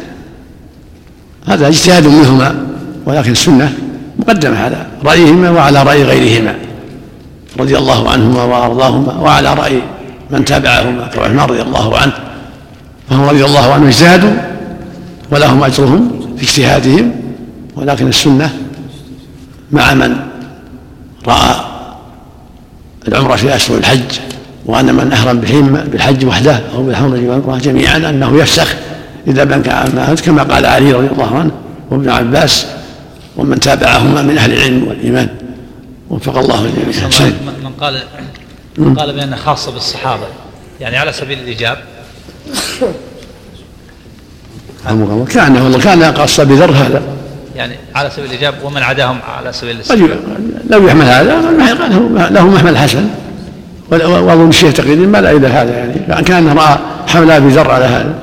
B: هذا اجتهاد منهما ولكن السنة مقدمة على رأيهما وعلى رأي غيرهما رضي الله عنهما وأرضاهما وعلى رأي من تابعهما كعثمان رضي الله عنه. فهم رضي الله عنهم اجتهدوا ولهم أجرهم في اجتهادهم ولكن السنة مع من رأى العمرة في اشهر الحج وأن من احرم بالحج وحده بالحرم والعمره جميعا أنه يفسخ إذا بان كما قال علي رضي الله عنه وابن عباس ومن تابعهما من أهل العلم والإيمان. وفق الله الجميع.
A: من قال من قال بأنها خاصة بالصحابة. يعني على سبيل الإيجاب.
B: كان والله كان خاصة بذر هذا.
A: يعني على سبيل الإيجاب ومن عداهم على سبيل الاستحباب
B: لو يحمل هذا له محمل حسن وأظن الشيخ تقريبا ما لا إلى هذا يعني. كان رأى حمل ابي ذر على هذا.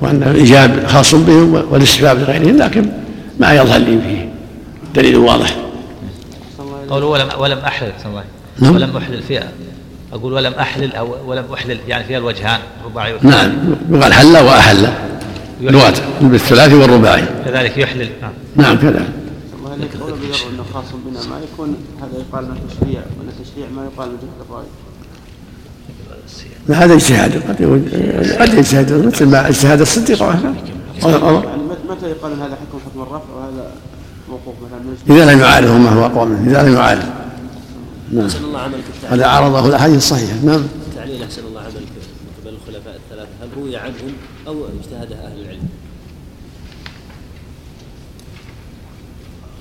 B: وأن الايجاب خاص بهم والاستحباب لغيرهم لكن ما يظهر لي فيه دليل واضح.
A: قوله ولم ولم أحلل الله نعم. ولم أحلل فيها. أقول ولم أحلل أو ولم أحلل يعني فيها الوجهان رباعي
B: نعم. يقال حل وأحل. لغات بالثلاثي والرباعي.
A: كذلك يحلل. نعم.
B: نعم كذلك.
G: قول إنه خاص بنا. ما يكون هذا يقال له تشريع ولا تشريع ما يقال له جهة الرأي.
B: هذا اجتهاد قد قد يجتهد مثل ما اجتهاد الصديق.
G: يعني متى يقال هذا حكم حكم الرفع وهذا موقوف
B: مثلا؟ إذا لم يعارضه ما هو أقوى منه إذا لم يعارض نعم. الله عملك هذا عارضه الأحاديث الصحيحة. نعم.
D: التعليل أحسن الله عملك من قبل الخلفاء الثلاثة. هل روي عنهم أو اجتهدها أهل العلم؟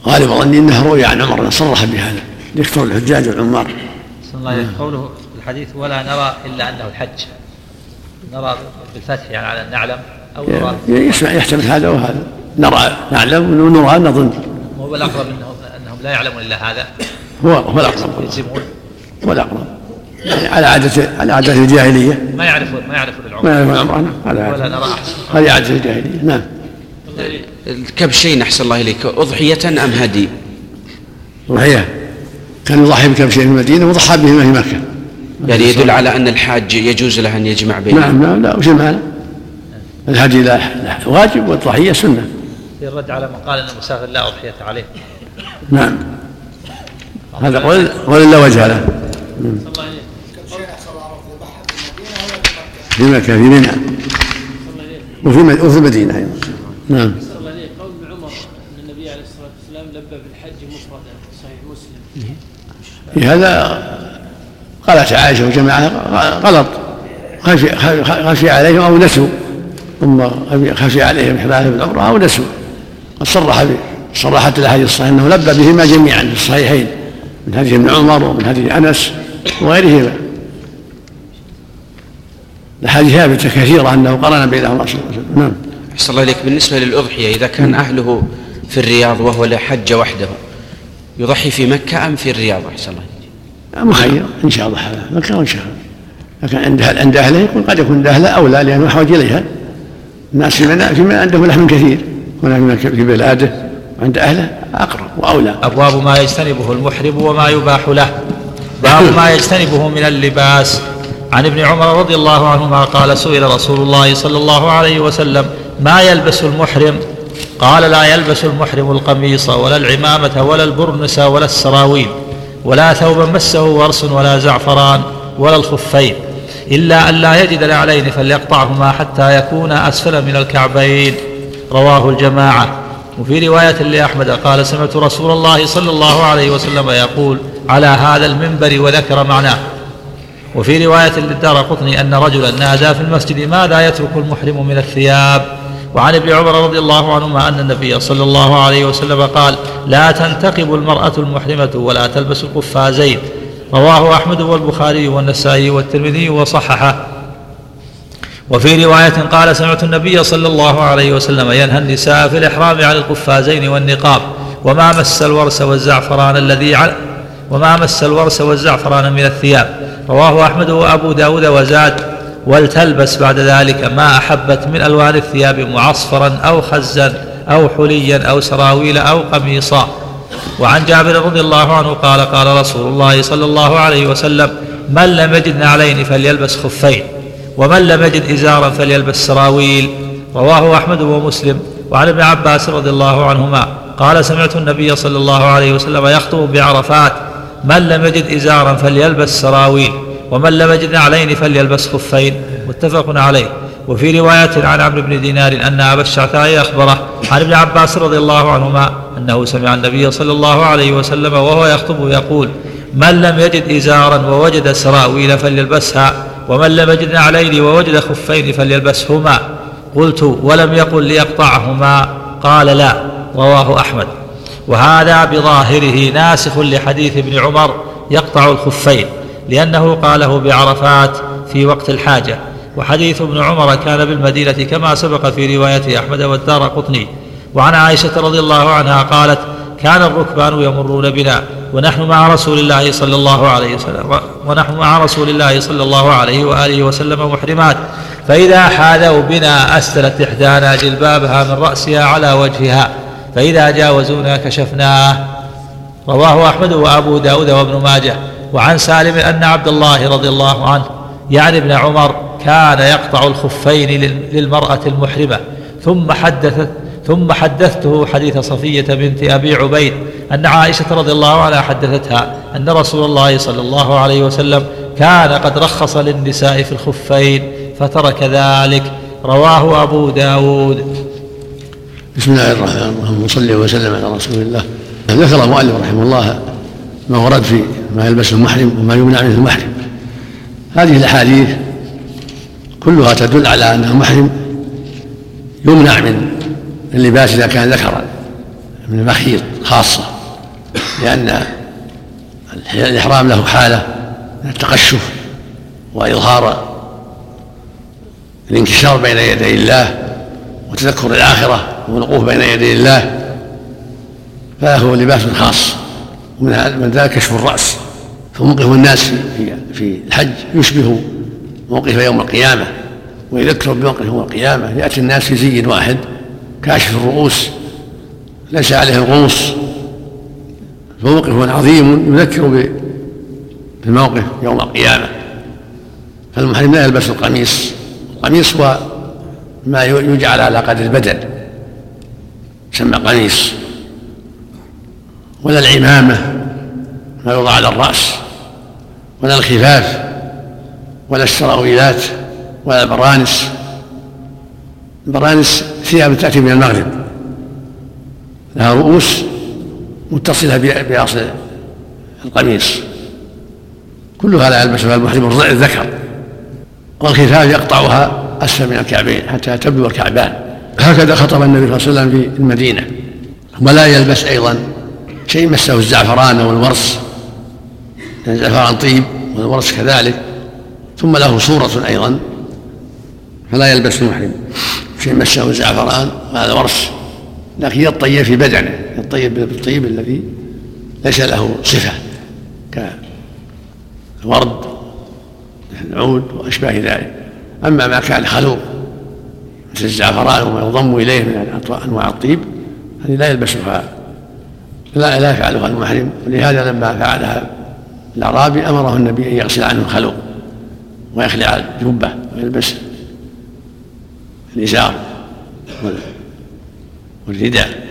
B: غالب ظني إنه روي عن عمر صرح بهذا. يكثر الحجاج والعمار
A: الله قوله الحديث ولا نرى إلا أنه الحج. نرى بالفتح يعني على نعلم أو نرى
B: يسمع يحتمل هذا وهذا. نرى نعلم ونرى نظن.
A: هو الأقرب انهم أنهم لا يعلمون إلا هذا.
B: هو هو الأقرب. يلزمون هو الأقرب. يعني على عادة على عادة الجاهلية.
A: ما يعرفون ما يعرفون العمر.
B: ما يعرفون العمر. نعم ولا نرى هذه عادة الجاهلية. نعم.
I: الكبشين أحسن الله إليك. أضحية أم هدي؟
B: أضحية. كان يضحي بكبشين في المدينة وضحى بهما في مكة.
I: يعني يدل على أن الحاج يجوز له أن يجمع بينهم
B: نعم نعم لا وش المعنى؟ الهدي لا واجب والضحية سنة.
A: في الرد على من قال أن المسافر لا أضحية عليه.
B: نعم. هذا قول قول لا وجه له. في مكة في منى. وفي وفي المدينة أيضا. نعم.
J: قول عمر إن النبي عليه الصلاة والسلام لبى بالحج مفردا في صحيح مسلم.
B: في هذا قالت عائشة وجماعة غلط. خشي, خشي عليهم أو نسوا. ثم خشي عليهم إحلالهم بالعمرة أو نسوا. قد صرح صرحت الأحاديث الصحيحة أنه لبى بهما جميعا في الصحيحين من هدي ابن عمر ومن هدي أنس وغيرهما. الأحاديث ثابتة كثيرة أنه قرن بينهما صلى الله عليه وسلم. نعم.
I: أحسن الله إليك. بالنسبة للأضحية إذا كان أهله في الرياض وهو لا حج وحده يضحي في مكة أم في الرياض؟ أحسن الله
B: مخير إن شاء الله مكة وإن شاء الله. لكن عند عند أهله يكون قد يكون عند أهله أولى لأنه أحوج إليها. الناس في منى عندهم لحم كثير. هناك في بلاده عند أهله أقرب وأولى.
A: أبواب ما يجتنبه المحرم وما يباح له. باب ما يجتنبه من اللباس. عن ابن عمر رضي الله عنهما قال سئل رسول الله صلى الله عليه وسلم ما يلبس المحرم؟ قال لا يلبس المحرم القميص ولا العمامة ولا البرنس ولا السراويل. ولا ثوبا مسه ورس ولا زعفران ولا الخفين إلا أن لا يجد نعلين فليقطعهما حتى يكون أسفل من الكعبين. رواه الجماعة. وفي رواية لأحمد قال سمعت رسول الله صلى الله عليه وسلم يقول على هذا المنبر وذكر معناه. وفي رواية للدار قطني أن رجلا نادى في المسجد ماذا يترك المحرم من الثياب؟ وعن ابن عمر رضي الله عنهما أن النبي صلى الله عليه وسلم قال لا تنتقب المرأة المحرمة ولا تلبس القفازين. رواه أحمد والبخاري والنسائي والترمذي وصححه. وفي رواية قال سمعت النبي صلى الله عليه وسلم ينهى النساء في الإحرام عن القفازين والنقاب. وما مس الورس والزعفران الذي وما مس الورس والزعفران من الثياب. رواه أحمد وأبو داود وزاد ولتلبس بعد ذلك ما أحبت من ألوان الثياب معصفرا أو خزا أو حليا أو سراويل أو قميصا. وعن جابر رضي الله عنه قال قال رسول الله صلى الله عليه وسلم من لم يجد نعلين فليلبس خفين ومن لم يجد إزارا فليلبس سراويل. رواه أحمد ومسلم. وعن ابن عباس رضي الله عنهما قال سمعت النبي صلى الله عليه وسلم يخطب بعرفات من لم يجد إزارا فليلبس سراويل. ومن لم يجد نعلين فليلبس خفين متفق عليه. وفي رواية عن عمرو بن دينار أن أبا الشعثاء أخبره عن ابن عباس رضي الله عنهما أنه سمع النبي صلى الله عليه وسلم وهو يخطب يقول من لم يجد إزارا ووجد سراويل فليلبسها ومن لم يجد نعلين ووجد خفين فليلبسهما. قلت ولم يقل ليقطعهما؟ قال لا. رواه أحمد. وهذا بظاهره ناسخ لحديث ابن عمر يقطع الخفين. لأنه قاله بعرفات في وقت الحاجة. وحديث ابن عمر كان بالمدينة كما سبق في رواية أحمد والدار قطني. وعن عائشة رضي الله عنها قالت كان الركبان يمرون بنا ونحن مع رسول الله صلى الله عليه وسلم ونحن مع رسول الله صلى الله عليه وآله وسلم محرمات. فإذا حاذوا بنا أسدلت إحدانا جلبابها من رأسها على وجهها فإذا جاوزونا كشفناه. رواه أحمد وأبو داود وابن ماجه. وعن سالم أن عبد الله رضي الله عنه يعني ابن عمر كان يقطع الخفين للمرأة المحرمة. ثم حدثت ثم حدثته حديث صفية بنت أبي عبيد أن عائشة رضي الله عنها حدثتها أن رسول الله صلى الله عليه وسلم كان قد رخص للنساء في الخفين فترك ذلك. رواه أبو داود.
B: بسم الله الرحمن الرحيم. صل وسلم على رسول الله. ذكر المؤلف رحمه الله ما ورد في ما يلبسه المحرم وما يمنع منه المحرم. هذه الأحاديث كلها تدل على أن المحرم يمنع من اللباس إذا كان ذكرا من المخيط خاصة لأن الإحرام له حالة من التقشف وإظهار الانكسار بين يدي الله وتذكر الآخرة والوقوف بين يدي الله فله لباس خاص ومن ذلك كشف الرأس. فموقف الناس في في الحج يشبه موقف يوم القيامة ويذكر بموقف يوم القيامة. يأتي الناس في زي واحد كاشف الرؤوس ليس عليهم غمص فموقف عظيم يذكر بالموقف يوم القيامة. فالمحرم لا يلبس القميص. القميص هو ما يجعل على قدر البدن يسمى قميص. ولا العمامة ما يوضع على الرأس. ولا الخفاف ولا السراويلات ولا البرانس. البرانس ثياب تأتي من المغرب. لها رؤوس متصلة بأصل القميص. كلها لا يلبسها المحرم الذكر. والخفاف يقطعها أسفل من الكعبين حتى تبدو الكعبان. هكذا خطب النبي صلى الله عليه وسلم في المدينة. ولا يلبس أيضا شيء مسه الزعفران أو الورس الزعفران طيب والورس كذلك. ثم له صورة أيضا فلا يلبس المحرم شيء مسه الزعفران وهذا ورس لكن يطيب في بدنه يطيب بالطيب الذي ليس له صفة كالورد العود وأشباه ذلك. أما ما كان خلوق مثل الزعفران وما يضم إليه من أنواع الطيب هذه لا يلبسها لا يفعلها المحرم. ولهذا لما فعلها الأعرابي أمره النبي أن يغسل عنه الخلوق ويخلع الجبة ويلبس الإزار والرداء.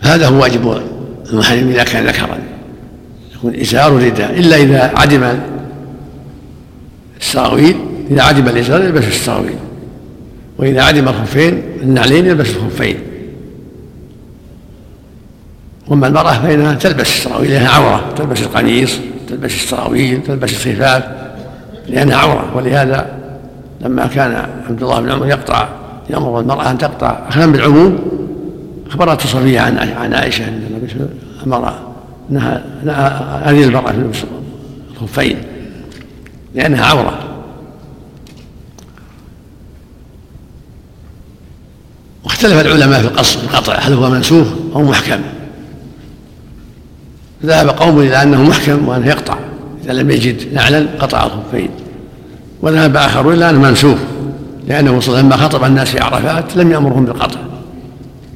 B: هذا هو واجب المحرم إذا كان ذكرا. يكون إزار ورداء إلا إذا عدم السراويل إذا عدم الإزار يلبس السراويل وإذا عدم الخفين النعلين يلبس الخفين. وأما المرأة فإنها تلبس السراويل لأنها عورة تلبس القميص تلبس السراويل تلبس الخفاف لأنها عورة. ولهذا لما كان عبد الله بن عمر يقطع يأمر المرأة أن تقطع اخذا بالعموم أخبرت صفية عن عن عائشة أن النبي أمر انها هذه المرأة في الخفين لأنها عورة. واختلف العلماء في القص القطع هل هو منسوخ أو محكم. ذهب قوم إلى أنه محكم وأنه يقطع إذا لم يجد نعلا قطع الخفين وذهب آخرون إلى أنه منسوخ لأنه صلى لما خطب الناس في عرفات لم يأمرهم بالقطع.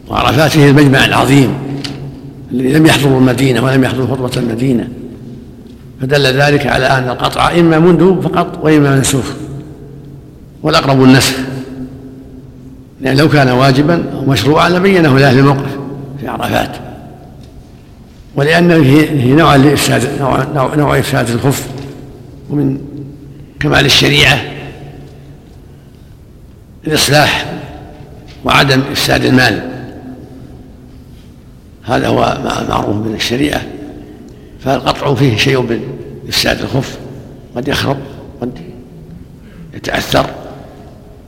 B: وعرفات هي المجمع العظيم الذي لم يحضروا المدينة ولم يحضروا خطبة المدينة. فدل ذلك على أن القطع إما مندوب فقط وإما منسوخ. والأقرب النسخ. لأن لو كان واجبا أو مشروعا لبينه لأهل الموقف في عرفات. ولأنه فيه نوع لإفساد نوع, نوع, نوع إفساد الخف ومن كمال الشريعة الإصلاح وعدم إفساد المال. هذا هو معروف من الشريعة فالقطع فيه شيء من إفساد الخف؟ قد يخرب قد يتأثر.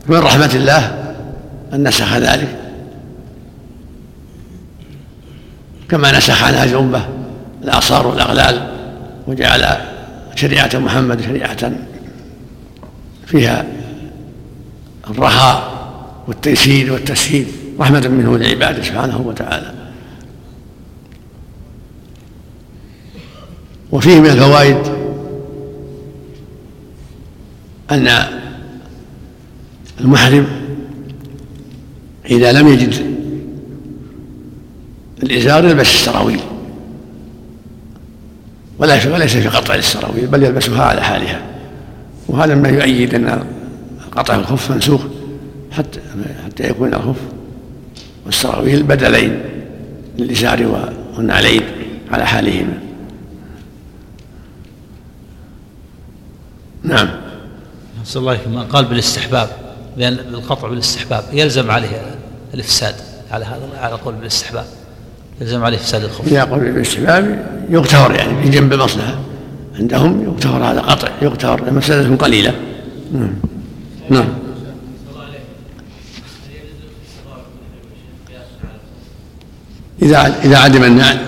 B: من رحمة الله أن نسخ ذلك. كما نسخ عن هذه الأمة الآثار والأغلال وجعل شريعة محمد شريعة فيها الرخاء والتيسير والتسهيل رحمة منه لعباده سبحانه وتعالى. وفيه من الفوائد أن المحرم إذا لم يجد الإزار يلبس السراويل. ولا وليس في قطع للسراويل بل يلبسها على حالها. وهذا ما يؤيد أن قطع الخف منسوخ حتى حتى يكون الخف والسراويل بدلين للإزار والنعلين على حالهما. نعم.
A: نسأل الله ما قال بالاستحباب لأن القطع بالاستحباب يلزم عليه الإفساد على هذا على قول بالاستحباب. يلزم عليه فساد الخف
B: إذا قل بالاستحباب يغتفر يعني في جنب المصلحة عندهم يغتفر هذا قطع يغتفر مسألة قليلة. نعم. نعم. إذا إذا عدم النعل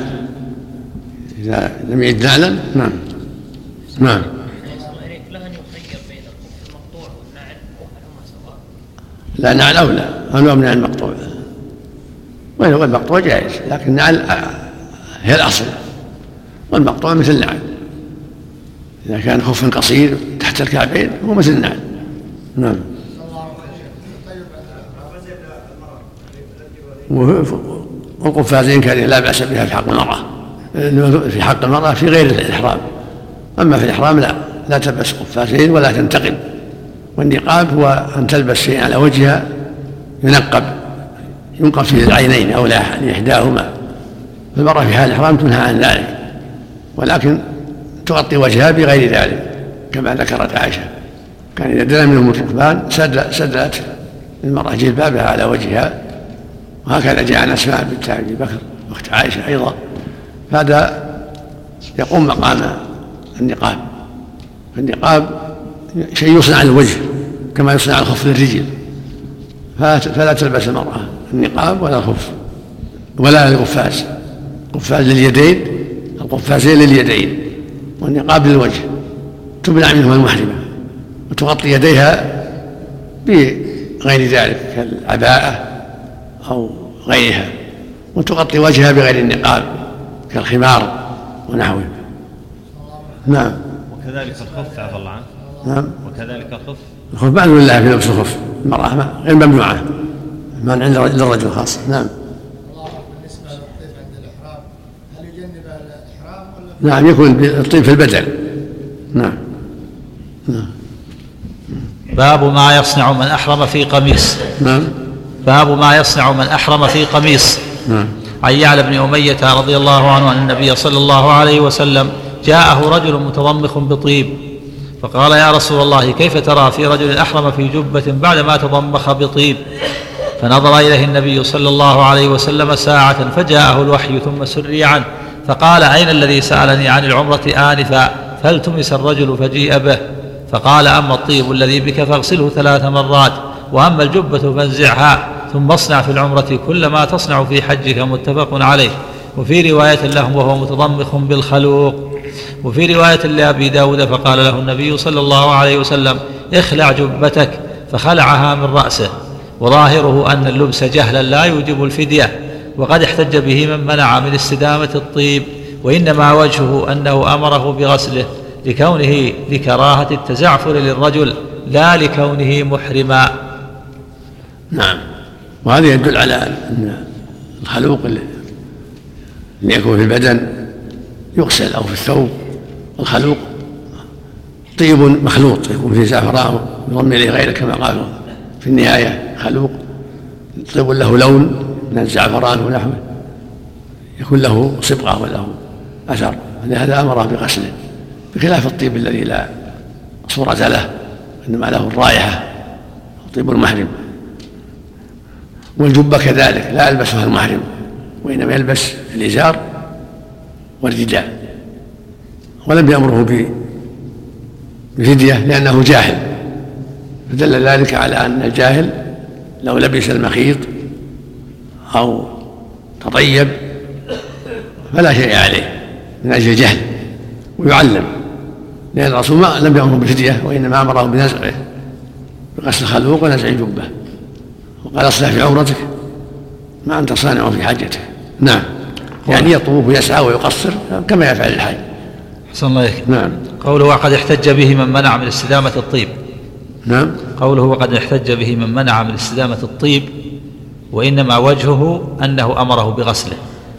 B: إذا لم يجد نعلا نعم. نعم. لا نعل أولى أولى من المقطوع؟ والمقطوع جائز لكن النعل هي الأصل. والمقطوع مثل النعل. إذا كان خف قصير تحت الكعبين هو مثل النعل. نعم. والقفازين كان لا بأس بها في حق المرأة. في حق المرأة في غير الإحرام. أما في الإحرام لا لا تلبس قفازين ولا تنتقب والنقاب هو أن تلبس شيء على وجهها ينقب. ينقص في العينين أو لإحداهما فالمرأة في حال الإحرام تنهى عن ذلك ولكن تغطي وجهها بغير ذلك كما ذكرت عائشة. كان إذا دنا منهم الركبان سد سدلت المرأة جلبابها على وجهها وهكذا جاء عن أسماء بنت أبي بكر أخت عائشة أيضا. هذا يقوم مقام النقاب. فالنقاب شيء يصنع للوجه كما يصنع الخف للرجل. فلا تلبس المرأة. النقاب ولا الخف؟ ولا القفاز قفاز لليدين القفازين لليدين والنقاب للوجه. تمنع منهما المحرمة وتغطي يديها بغير ذلك كالعباءة أو غيرها وتغطي وجهها بغير النقاب كالخمار ونحوه. نعم.
K: وكذلك الخف عفى الله عنك.
B: نعم.
K: وكذلك الخف.
B: الخف معذور لله في لبس الخف المرأة غير ممنوعة. من عند للرجل خاصة نعم.
F: بالنسبة للطيب عند الاحرام هل يجنب الاحرام ولا
B: نعم يكون الطيب في البدن. نعم. نعم.
A: باب ما يصنع من أحرم في قميص.
B: نعم.
A: باب ما يصنع من أحرم في قميص.
B: نعم.
A: عن يعلى بن أمية رضي الله عنه أن النبي صلى الله عليه وسلم جاءه رجل متضمخ بطيب. فقال يا رسول الله كيف ترى في رجل أحرم في جبة بعدما تضمخ بطيب؟ فنظر إليه النبي صلى الله عليه وسلم ساعة فجاءه الوحي ثم سري عنه فقال أين الذي سألني عن العمرة آنفا؟ فالتمس الرجل فجيء به فقال أما الطيب الذي بك فاغسله ثلاث مرات وأما الجبة فانزعها ثم اصنع في العمرة كل ما تصنع في حجك متفق عليه. وفي رواية لهم وهو متضمخ بالخلوق. وفي رواية لأبي داود فقال له النبي صلى الله عليه وسلم اخلع جبتك فخلعها من رأسه. وظاهره أن اللبس جهلا لا يوجب الفدية وقد احتج به من منع من استدامة الطيب وإنما وجهه أنه أمره بغسله لكونه لكراهة التزعفر للرجل لا لكونه محرما.
B: نعم. وهذا يدل على أن الخلوق اللي يكون في البدن يغسل أو في الثوب. الخلوق طيب مخلوط يكون فيه زعفران يضم إليه غيره كما قالوا. في النهاية خلوق. طيب له لون من الزعفران ونحوه يكون له صبغة وله أثر. لهذا أمره بغسله. بخلاف الطيب الذي لا صورة له إنما له الرائحة طيب المحرم. والجبة كذلك لا يلبسها المحرم وإنما يلبس الإزار والرداء. ولم يأمره بفدية لأنه جاهل. فدل ذلك على أن الجاهل لو لبس المخيط أو تطيب فلا شيء عليه من أجل الجهل ويعلم لأن الرسول ما لم يأمره بالفدية وإنما أمره بنزعه بغسل الخلوق ونزع الجبة وقال اصلح في عمرتك ما أنت صانع في حاجتك. نعم. يعني يطوف ويسعى ويقصر كما يفعل الحاج.
A: أحسن الله إليك.
B: نعم.
A: قوله وقد احتج به من منع من استدامة الطيب.
B: نعم.
A: قوله وقد احتج به من منع من استدامة الطيب وإنما وجهه أنه أمره بغسله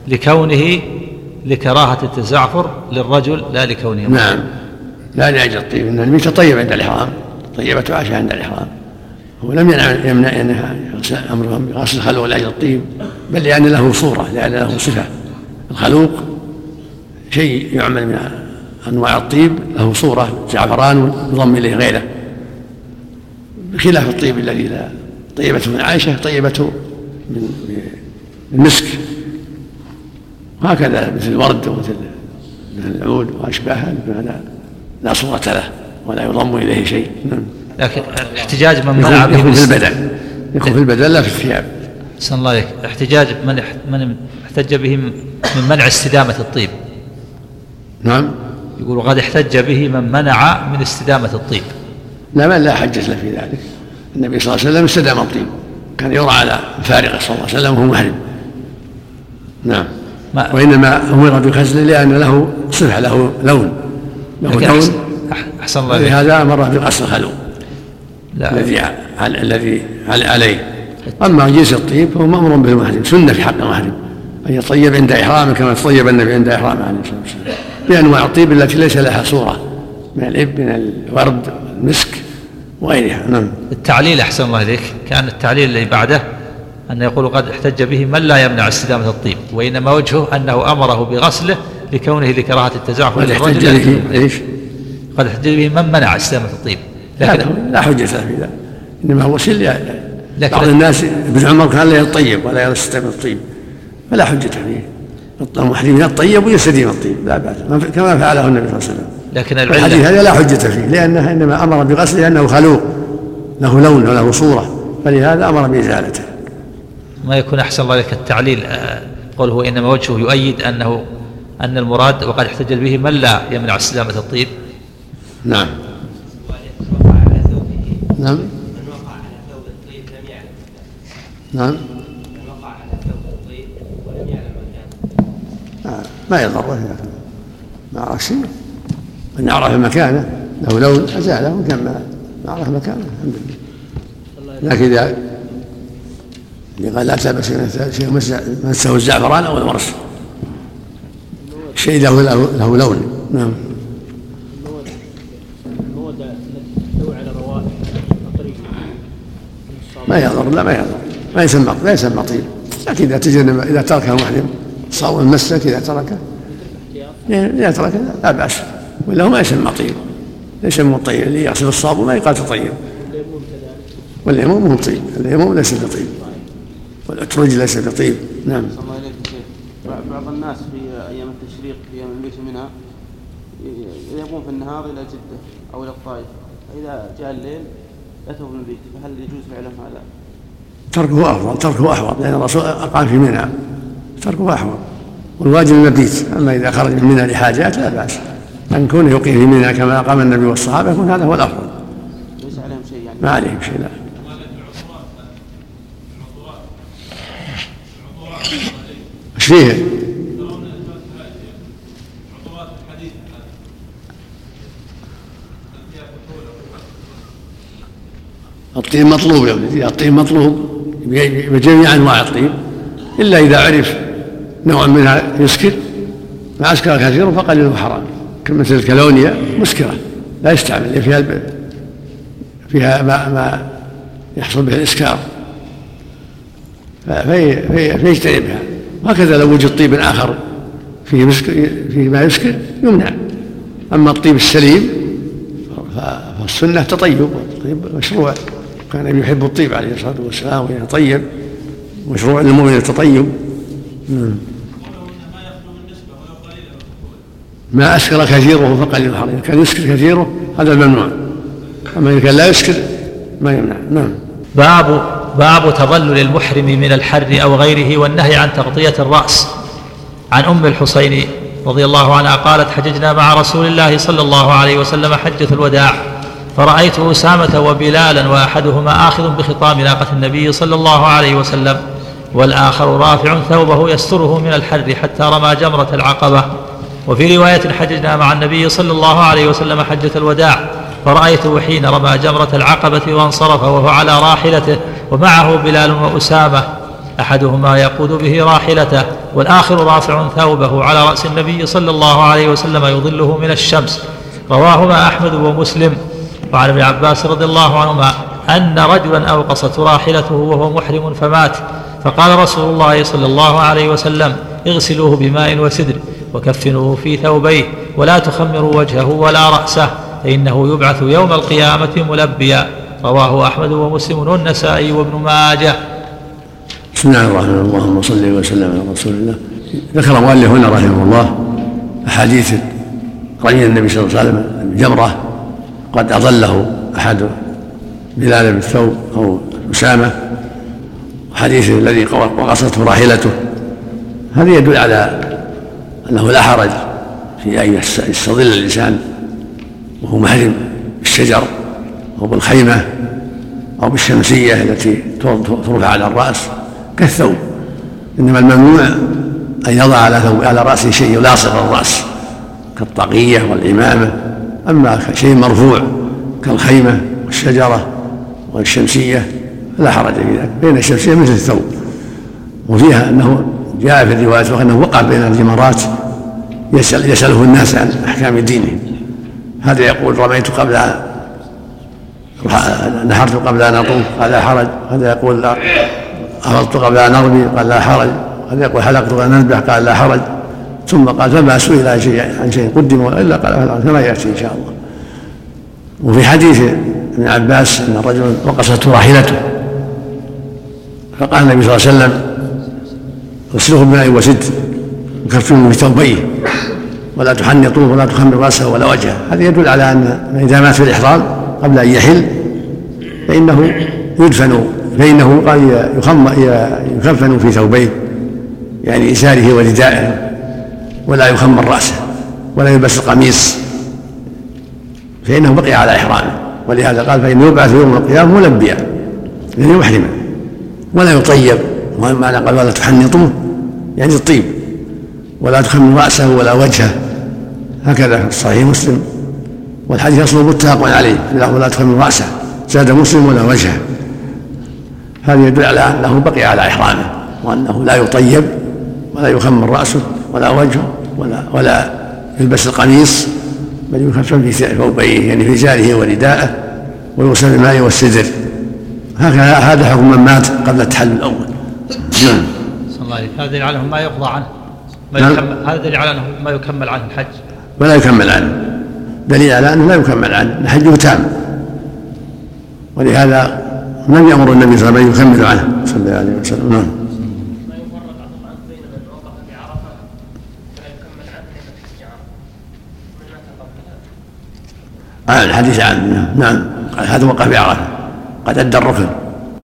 A: لكونه لكراهة التزعفر للرجل لا لكونه.
B: نعم. لا لأجل الطيب إن النبي تطيب عند الإحرام طيبة عائشة عند الإحرام. هو لم يمنع يمنع أنها امرهم بغسل الخلوق لأجل الطيب بل لأن له صورة لأن له صفة. الخلوق شيء يعمل من أنواع الطيب له صورة زعفران يضم إليه غيره. بخلاف الطيب الذي لا طيبة من عائشة طيبة من المسك وهكذا مثل الورد ومثل مثل العود وأشباهها هذا لا صورة له ولا يضم إليه شيء. نعم.
A: لكن احتجاج من منع
B: يكون,
A: به
B: يكون في البدن. يكون في البدن لا في الثياب.
A: أحسن الله عليك احتجاج من من احتج به من من منع استدامة الطيب.
B: نعم.
A: يقول وقد احتج به من منع من استدامة الطيب.
B: لا من لا حجة له في ذلك. النبي صلى الله عليه وسلم استدام الطيب. كان يرى على فارقه صلى الله عليه وسلم وهو محرم. نعم.
A: ما
B: وإنما أمر بغسله لأن له صفة له لون. له لون.
A: أحسن, أح- أحسن الله
B: لهذا أمره بغسل الخلوق
A: لا.
B: الذي الذي عل- عليه. أما جنس الطيب فهو مأمور به المحرم سنة في حق المحرم. أن يطيب عند إحرامه كما طيب النبي عند إحرامه عليه الصلاة والسلام. بأنواع الطيب التي ليس لها صورة. من الإب من الورد المسك. وغيرها. نعم.
A: التعليل أحسن الله إليك. كان التعليل اللي بعده أن يقول قد احتج به من لا يمنع استدامة الطيب وإنما وجهه أنه أمره بغسله لكونه لكراهة التزعف
B: قد احتج به إيش؟
A: قد احتج به من منع استدامة الطيب. لكن
B: لا حجة في ذلك. إنما هو سل
A: لكن-
B: بعض الناس ابن عمر كان لا يطيب ولا يستديم الطيب فلا حجة فيه. المحرمين الطيب ويستديم الطيب لا بأس. كما فعله النبي صلى الله عليه وسلم.
A: لكن
B: الحديث
A: العلة.
B: هذا لا حجة فيه لأنه إنما أمر بغسله لأنه خلوق له لون وله صورة فلهذا أمر بإزالته.
A: ما يكون أحسن الله لك التعليل آه، قوله إنما وجهه يؤيد أنه أن المراد وقد احتج به من لا يمنع استدامة الطيب
B: نعم. نعم. نعم. آه، ما يضره. ما عرف شيء. من عرف مكانه له لون أزاله كما ما عرف مكانه الحمد لله. لكن إذا قال لا تلبس شيء مسه الزعفران أو المرس. شيء له له, لون. نعم. ما يضر لا ما يضر. ما يسمى لا يسمى طيب. لكن إذا تجنب إذا تركه المحرم صار مسك اذا تركه. اذا تركه لا بأس. ولا هو ما يسمى طيب يسمى الطيب اللي يغسل الصابون ما يقال تطيب. والليمون مو طيب الليمون ليس بطيب. والاترج ليس بطيب. نعم.
G: بعض الناس في أيام التشريق في أيام الميت منها يذهبون في النهار إلى جدة أو إلى الطائف. فاذا جاء الليل اتوا في البيت فهل يجوز فعلهم هذا؟
B: تركه افضل تركه احوط لأن الرسول أقام في منى. تركه احوط والواجب المبيت. أما إذا خرج من منى لحاجات لا بأس. أن كونه يقيم في منى كما أقام النبي والصحابة يكون هذا هو الأفضل.
G: ليس عليهم شيء يعني.
B: ما عليهم شيء لا. إيش فيه؟ الطيب مطلوب يا ولدي الطيب مطلوب. بجميع أنواع الطيب. إلا إذا عرف نوع منها يسكر ما اسكر كثير فقليله حرام. كمثل الكالونيا مسكره لا يستعمل فيها. فيها ما ما يحصل به في فيجتنبها وهكذا لو وجد طيب آخر فيه مسكر فيه ما يسكر يمنع. أما الطيب السليم فالسنة تطيب الطيب مشروع. كان يحب الطيب عليه الصلاة والسلام ويتطيب مشروع للمؤمن التطيب ما أسكر كثيره فقليل حرام كان يسكر كثيره هذا الممنوع أما اذا كان لا يسكر ما يمنع. نعم.
A: باب باب تظلل المحرم من الحر أو غيره والنهي عن تغطية الرأس. عن أم الحسين رضي الله عنها قالت حججنا مع رسول الله صلى الله عليه وسلم حجة الوداع فرأيت أسامة وبلالا وأحدهما آخذ بخطام ناقة النبي صلى الله عليه وسلم والآخر رافع ثوبه يستره من الحر حتى رمى جمرة العقبة. وفي رواية حججنا مع النبي صلى الله عليه وسلم حجة الوداع فرأيته حين رمى جمرة العقبة وانصرف وهو على راحلته ومعه بلال وأسامة أحدهما يقود به راحلته والآخر رافع ثوبه على رأس النبي صلى الله عليه وسلم يظله من الشمس. رواهما أحمد ومسلم. وعن ابن عباس رضي الله عنهما أن رجلا أوقصت راحلته وهو محرم فمات فقال رسول الله صلى الله عليه وسلم اغسلوه بماء وسدر. وكفنوه في ثوبيه ولا تخمروا وجهه ولا رأسه فإنه يبعث يوم القيامة ملبيا. رواه أحمد ومسلم والنسائي وابن ماجه.
B: بسم الله الرحمن الرحيم. اللهم صل وسلم على رسول الله. ذكر المؤلف هنا رحمه الله أحاديث رمي النبي صلى الله عليه وسلم الجمرة قد أضله أحد بلال بالثوب أو أسامة. حديث الذي وقصته راحلته. هذا يدل على أنه لا حرج في أن يستظل الإنسان وهو محرم بالشجر أو بالخيمة أو بالشمسية التي ترفع على الرأس كالثوب. إنما الممنوع أن يضع على ثوب على رأسه شيء يلاصق الرأس كالطاقية والعمامة أما شيء مرفوع كالخيمة والشجرة والشمسية فلا حرج في ذلك بين الشمسية مثل الثوب. وفيها أنه جاء في الروايات وأنه وقع بين الجمرات يسأل يسأله الناس عن أحكام دينهم هذا يقول رميت قبل نحرت قبل أن أطوف قال لا حرج. هذا يقول أفضت قبل أن أرمي قال لا حرج. هذا يقول حلقت قبل أن أذبح قال لا حرج. ثم قال فما سئل عن شيء عن شيء قدم إلا قال فعل كما يأتي إن شاء الله. وفي حديث ابن عباس أن رجلا وقصته راحلته. فقال النبي صلى الله عليه وسلم اغسله بماء وسد. وكفنه بثوبيه ولا تحنطوه ولا تخمر رأسه ولا وجهه. هذا يدل على أن إذا مات في الإحرام قبل أن يحل فإنه يدفن فإنه يكفن في ثوبيه يعني ازاره وردائه ولا يخمر رأسه ولا يلبس القميص. فإنه بقي على احرامه ولهذا قال فإنه يبعث يوم القيامة ملبيا يعني محرما ولا يطيب. معنى قال ولا تحنطوه يعني الطيب. ولا تخمر رأسه ولا وجهه. هكذا في صحيح مسلم. والحديث اصله متفق عليه ولا تخمر رأسه زاد مسلم ولا وجهه. هذا يدل على أنه بقي على إحرامه وأنه لا يطيب ولا يخمر رأسه ولا وجهه ولا ولا يلبس القميص بل يكفن في ثوبيه يعني في زاره ورداءه ويغسل بالماء والسدر. هكذا هذا حكم من مات قبل التحلل الأول.
A: نعم. هذا على ما يقضى عنه. ما
B: نعم.
A: يكمل هذا دليل على أنه ما يكمل عنه الحج.
B: ولا يكمل عنه. دليل على أنه لا يكمل عنه. حجه تام ولهذا لم يأمر النبي صلى الله عليه وسلم يكمل عنه. صلى الله عليه وسلم. نعم. آه الحديث عن نعم. هذا وقع في عرفة. قد أدى الركن.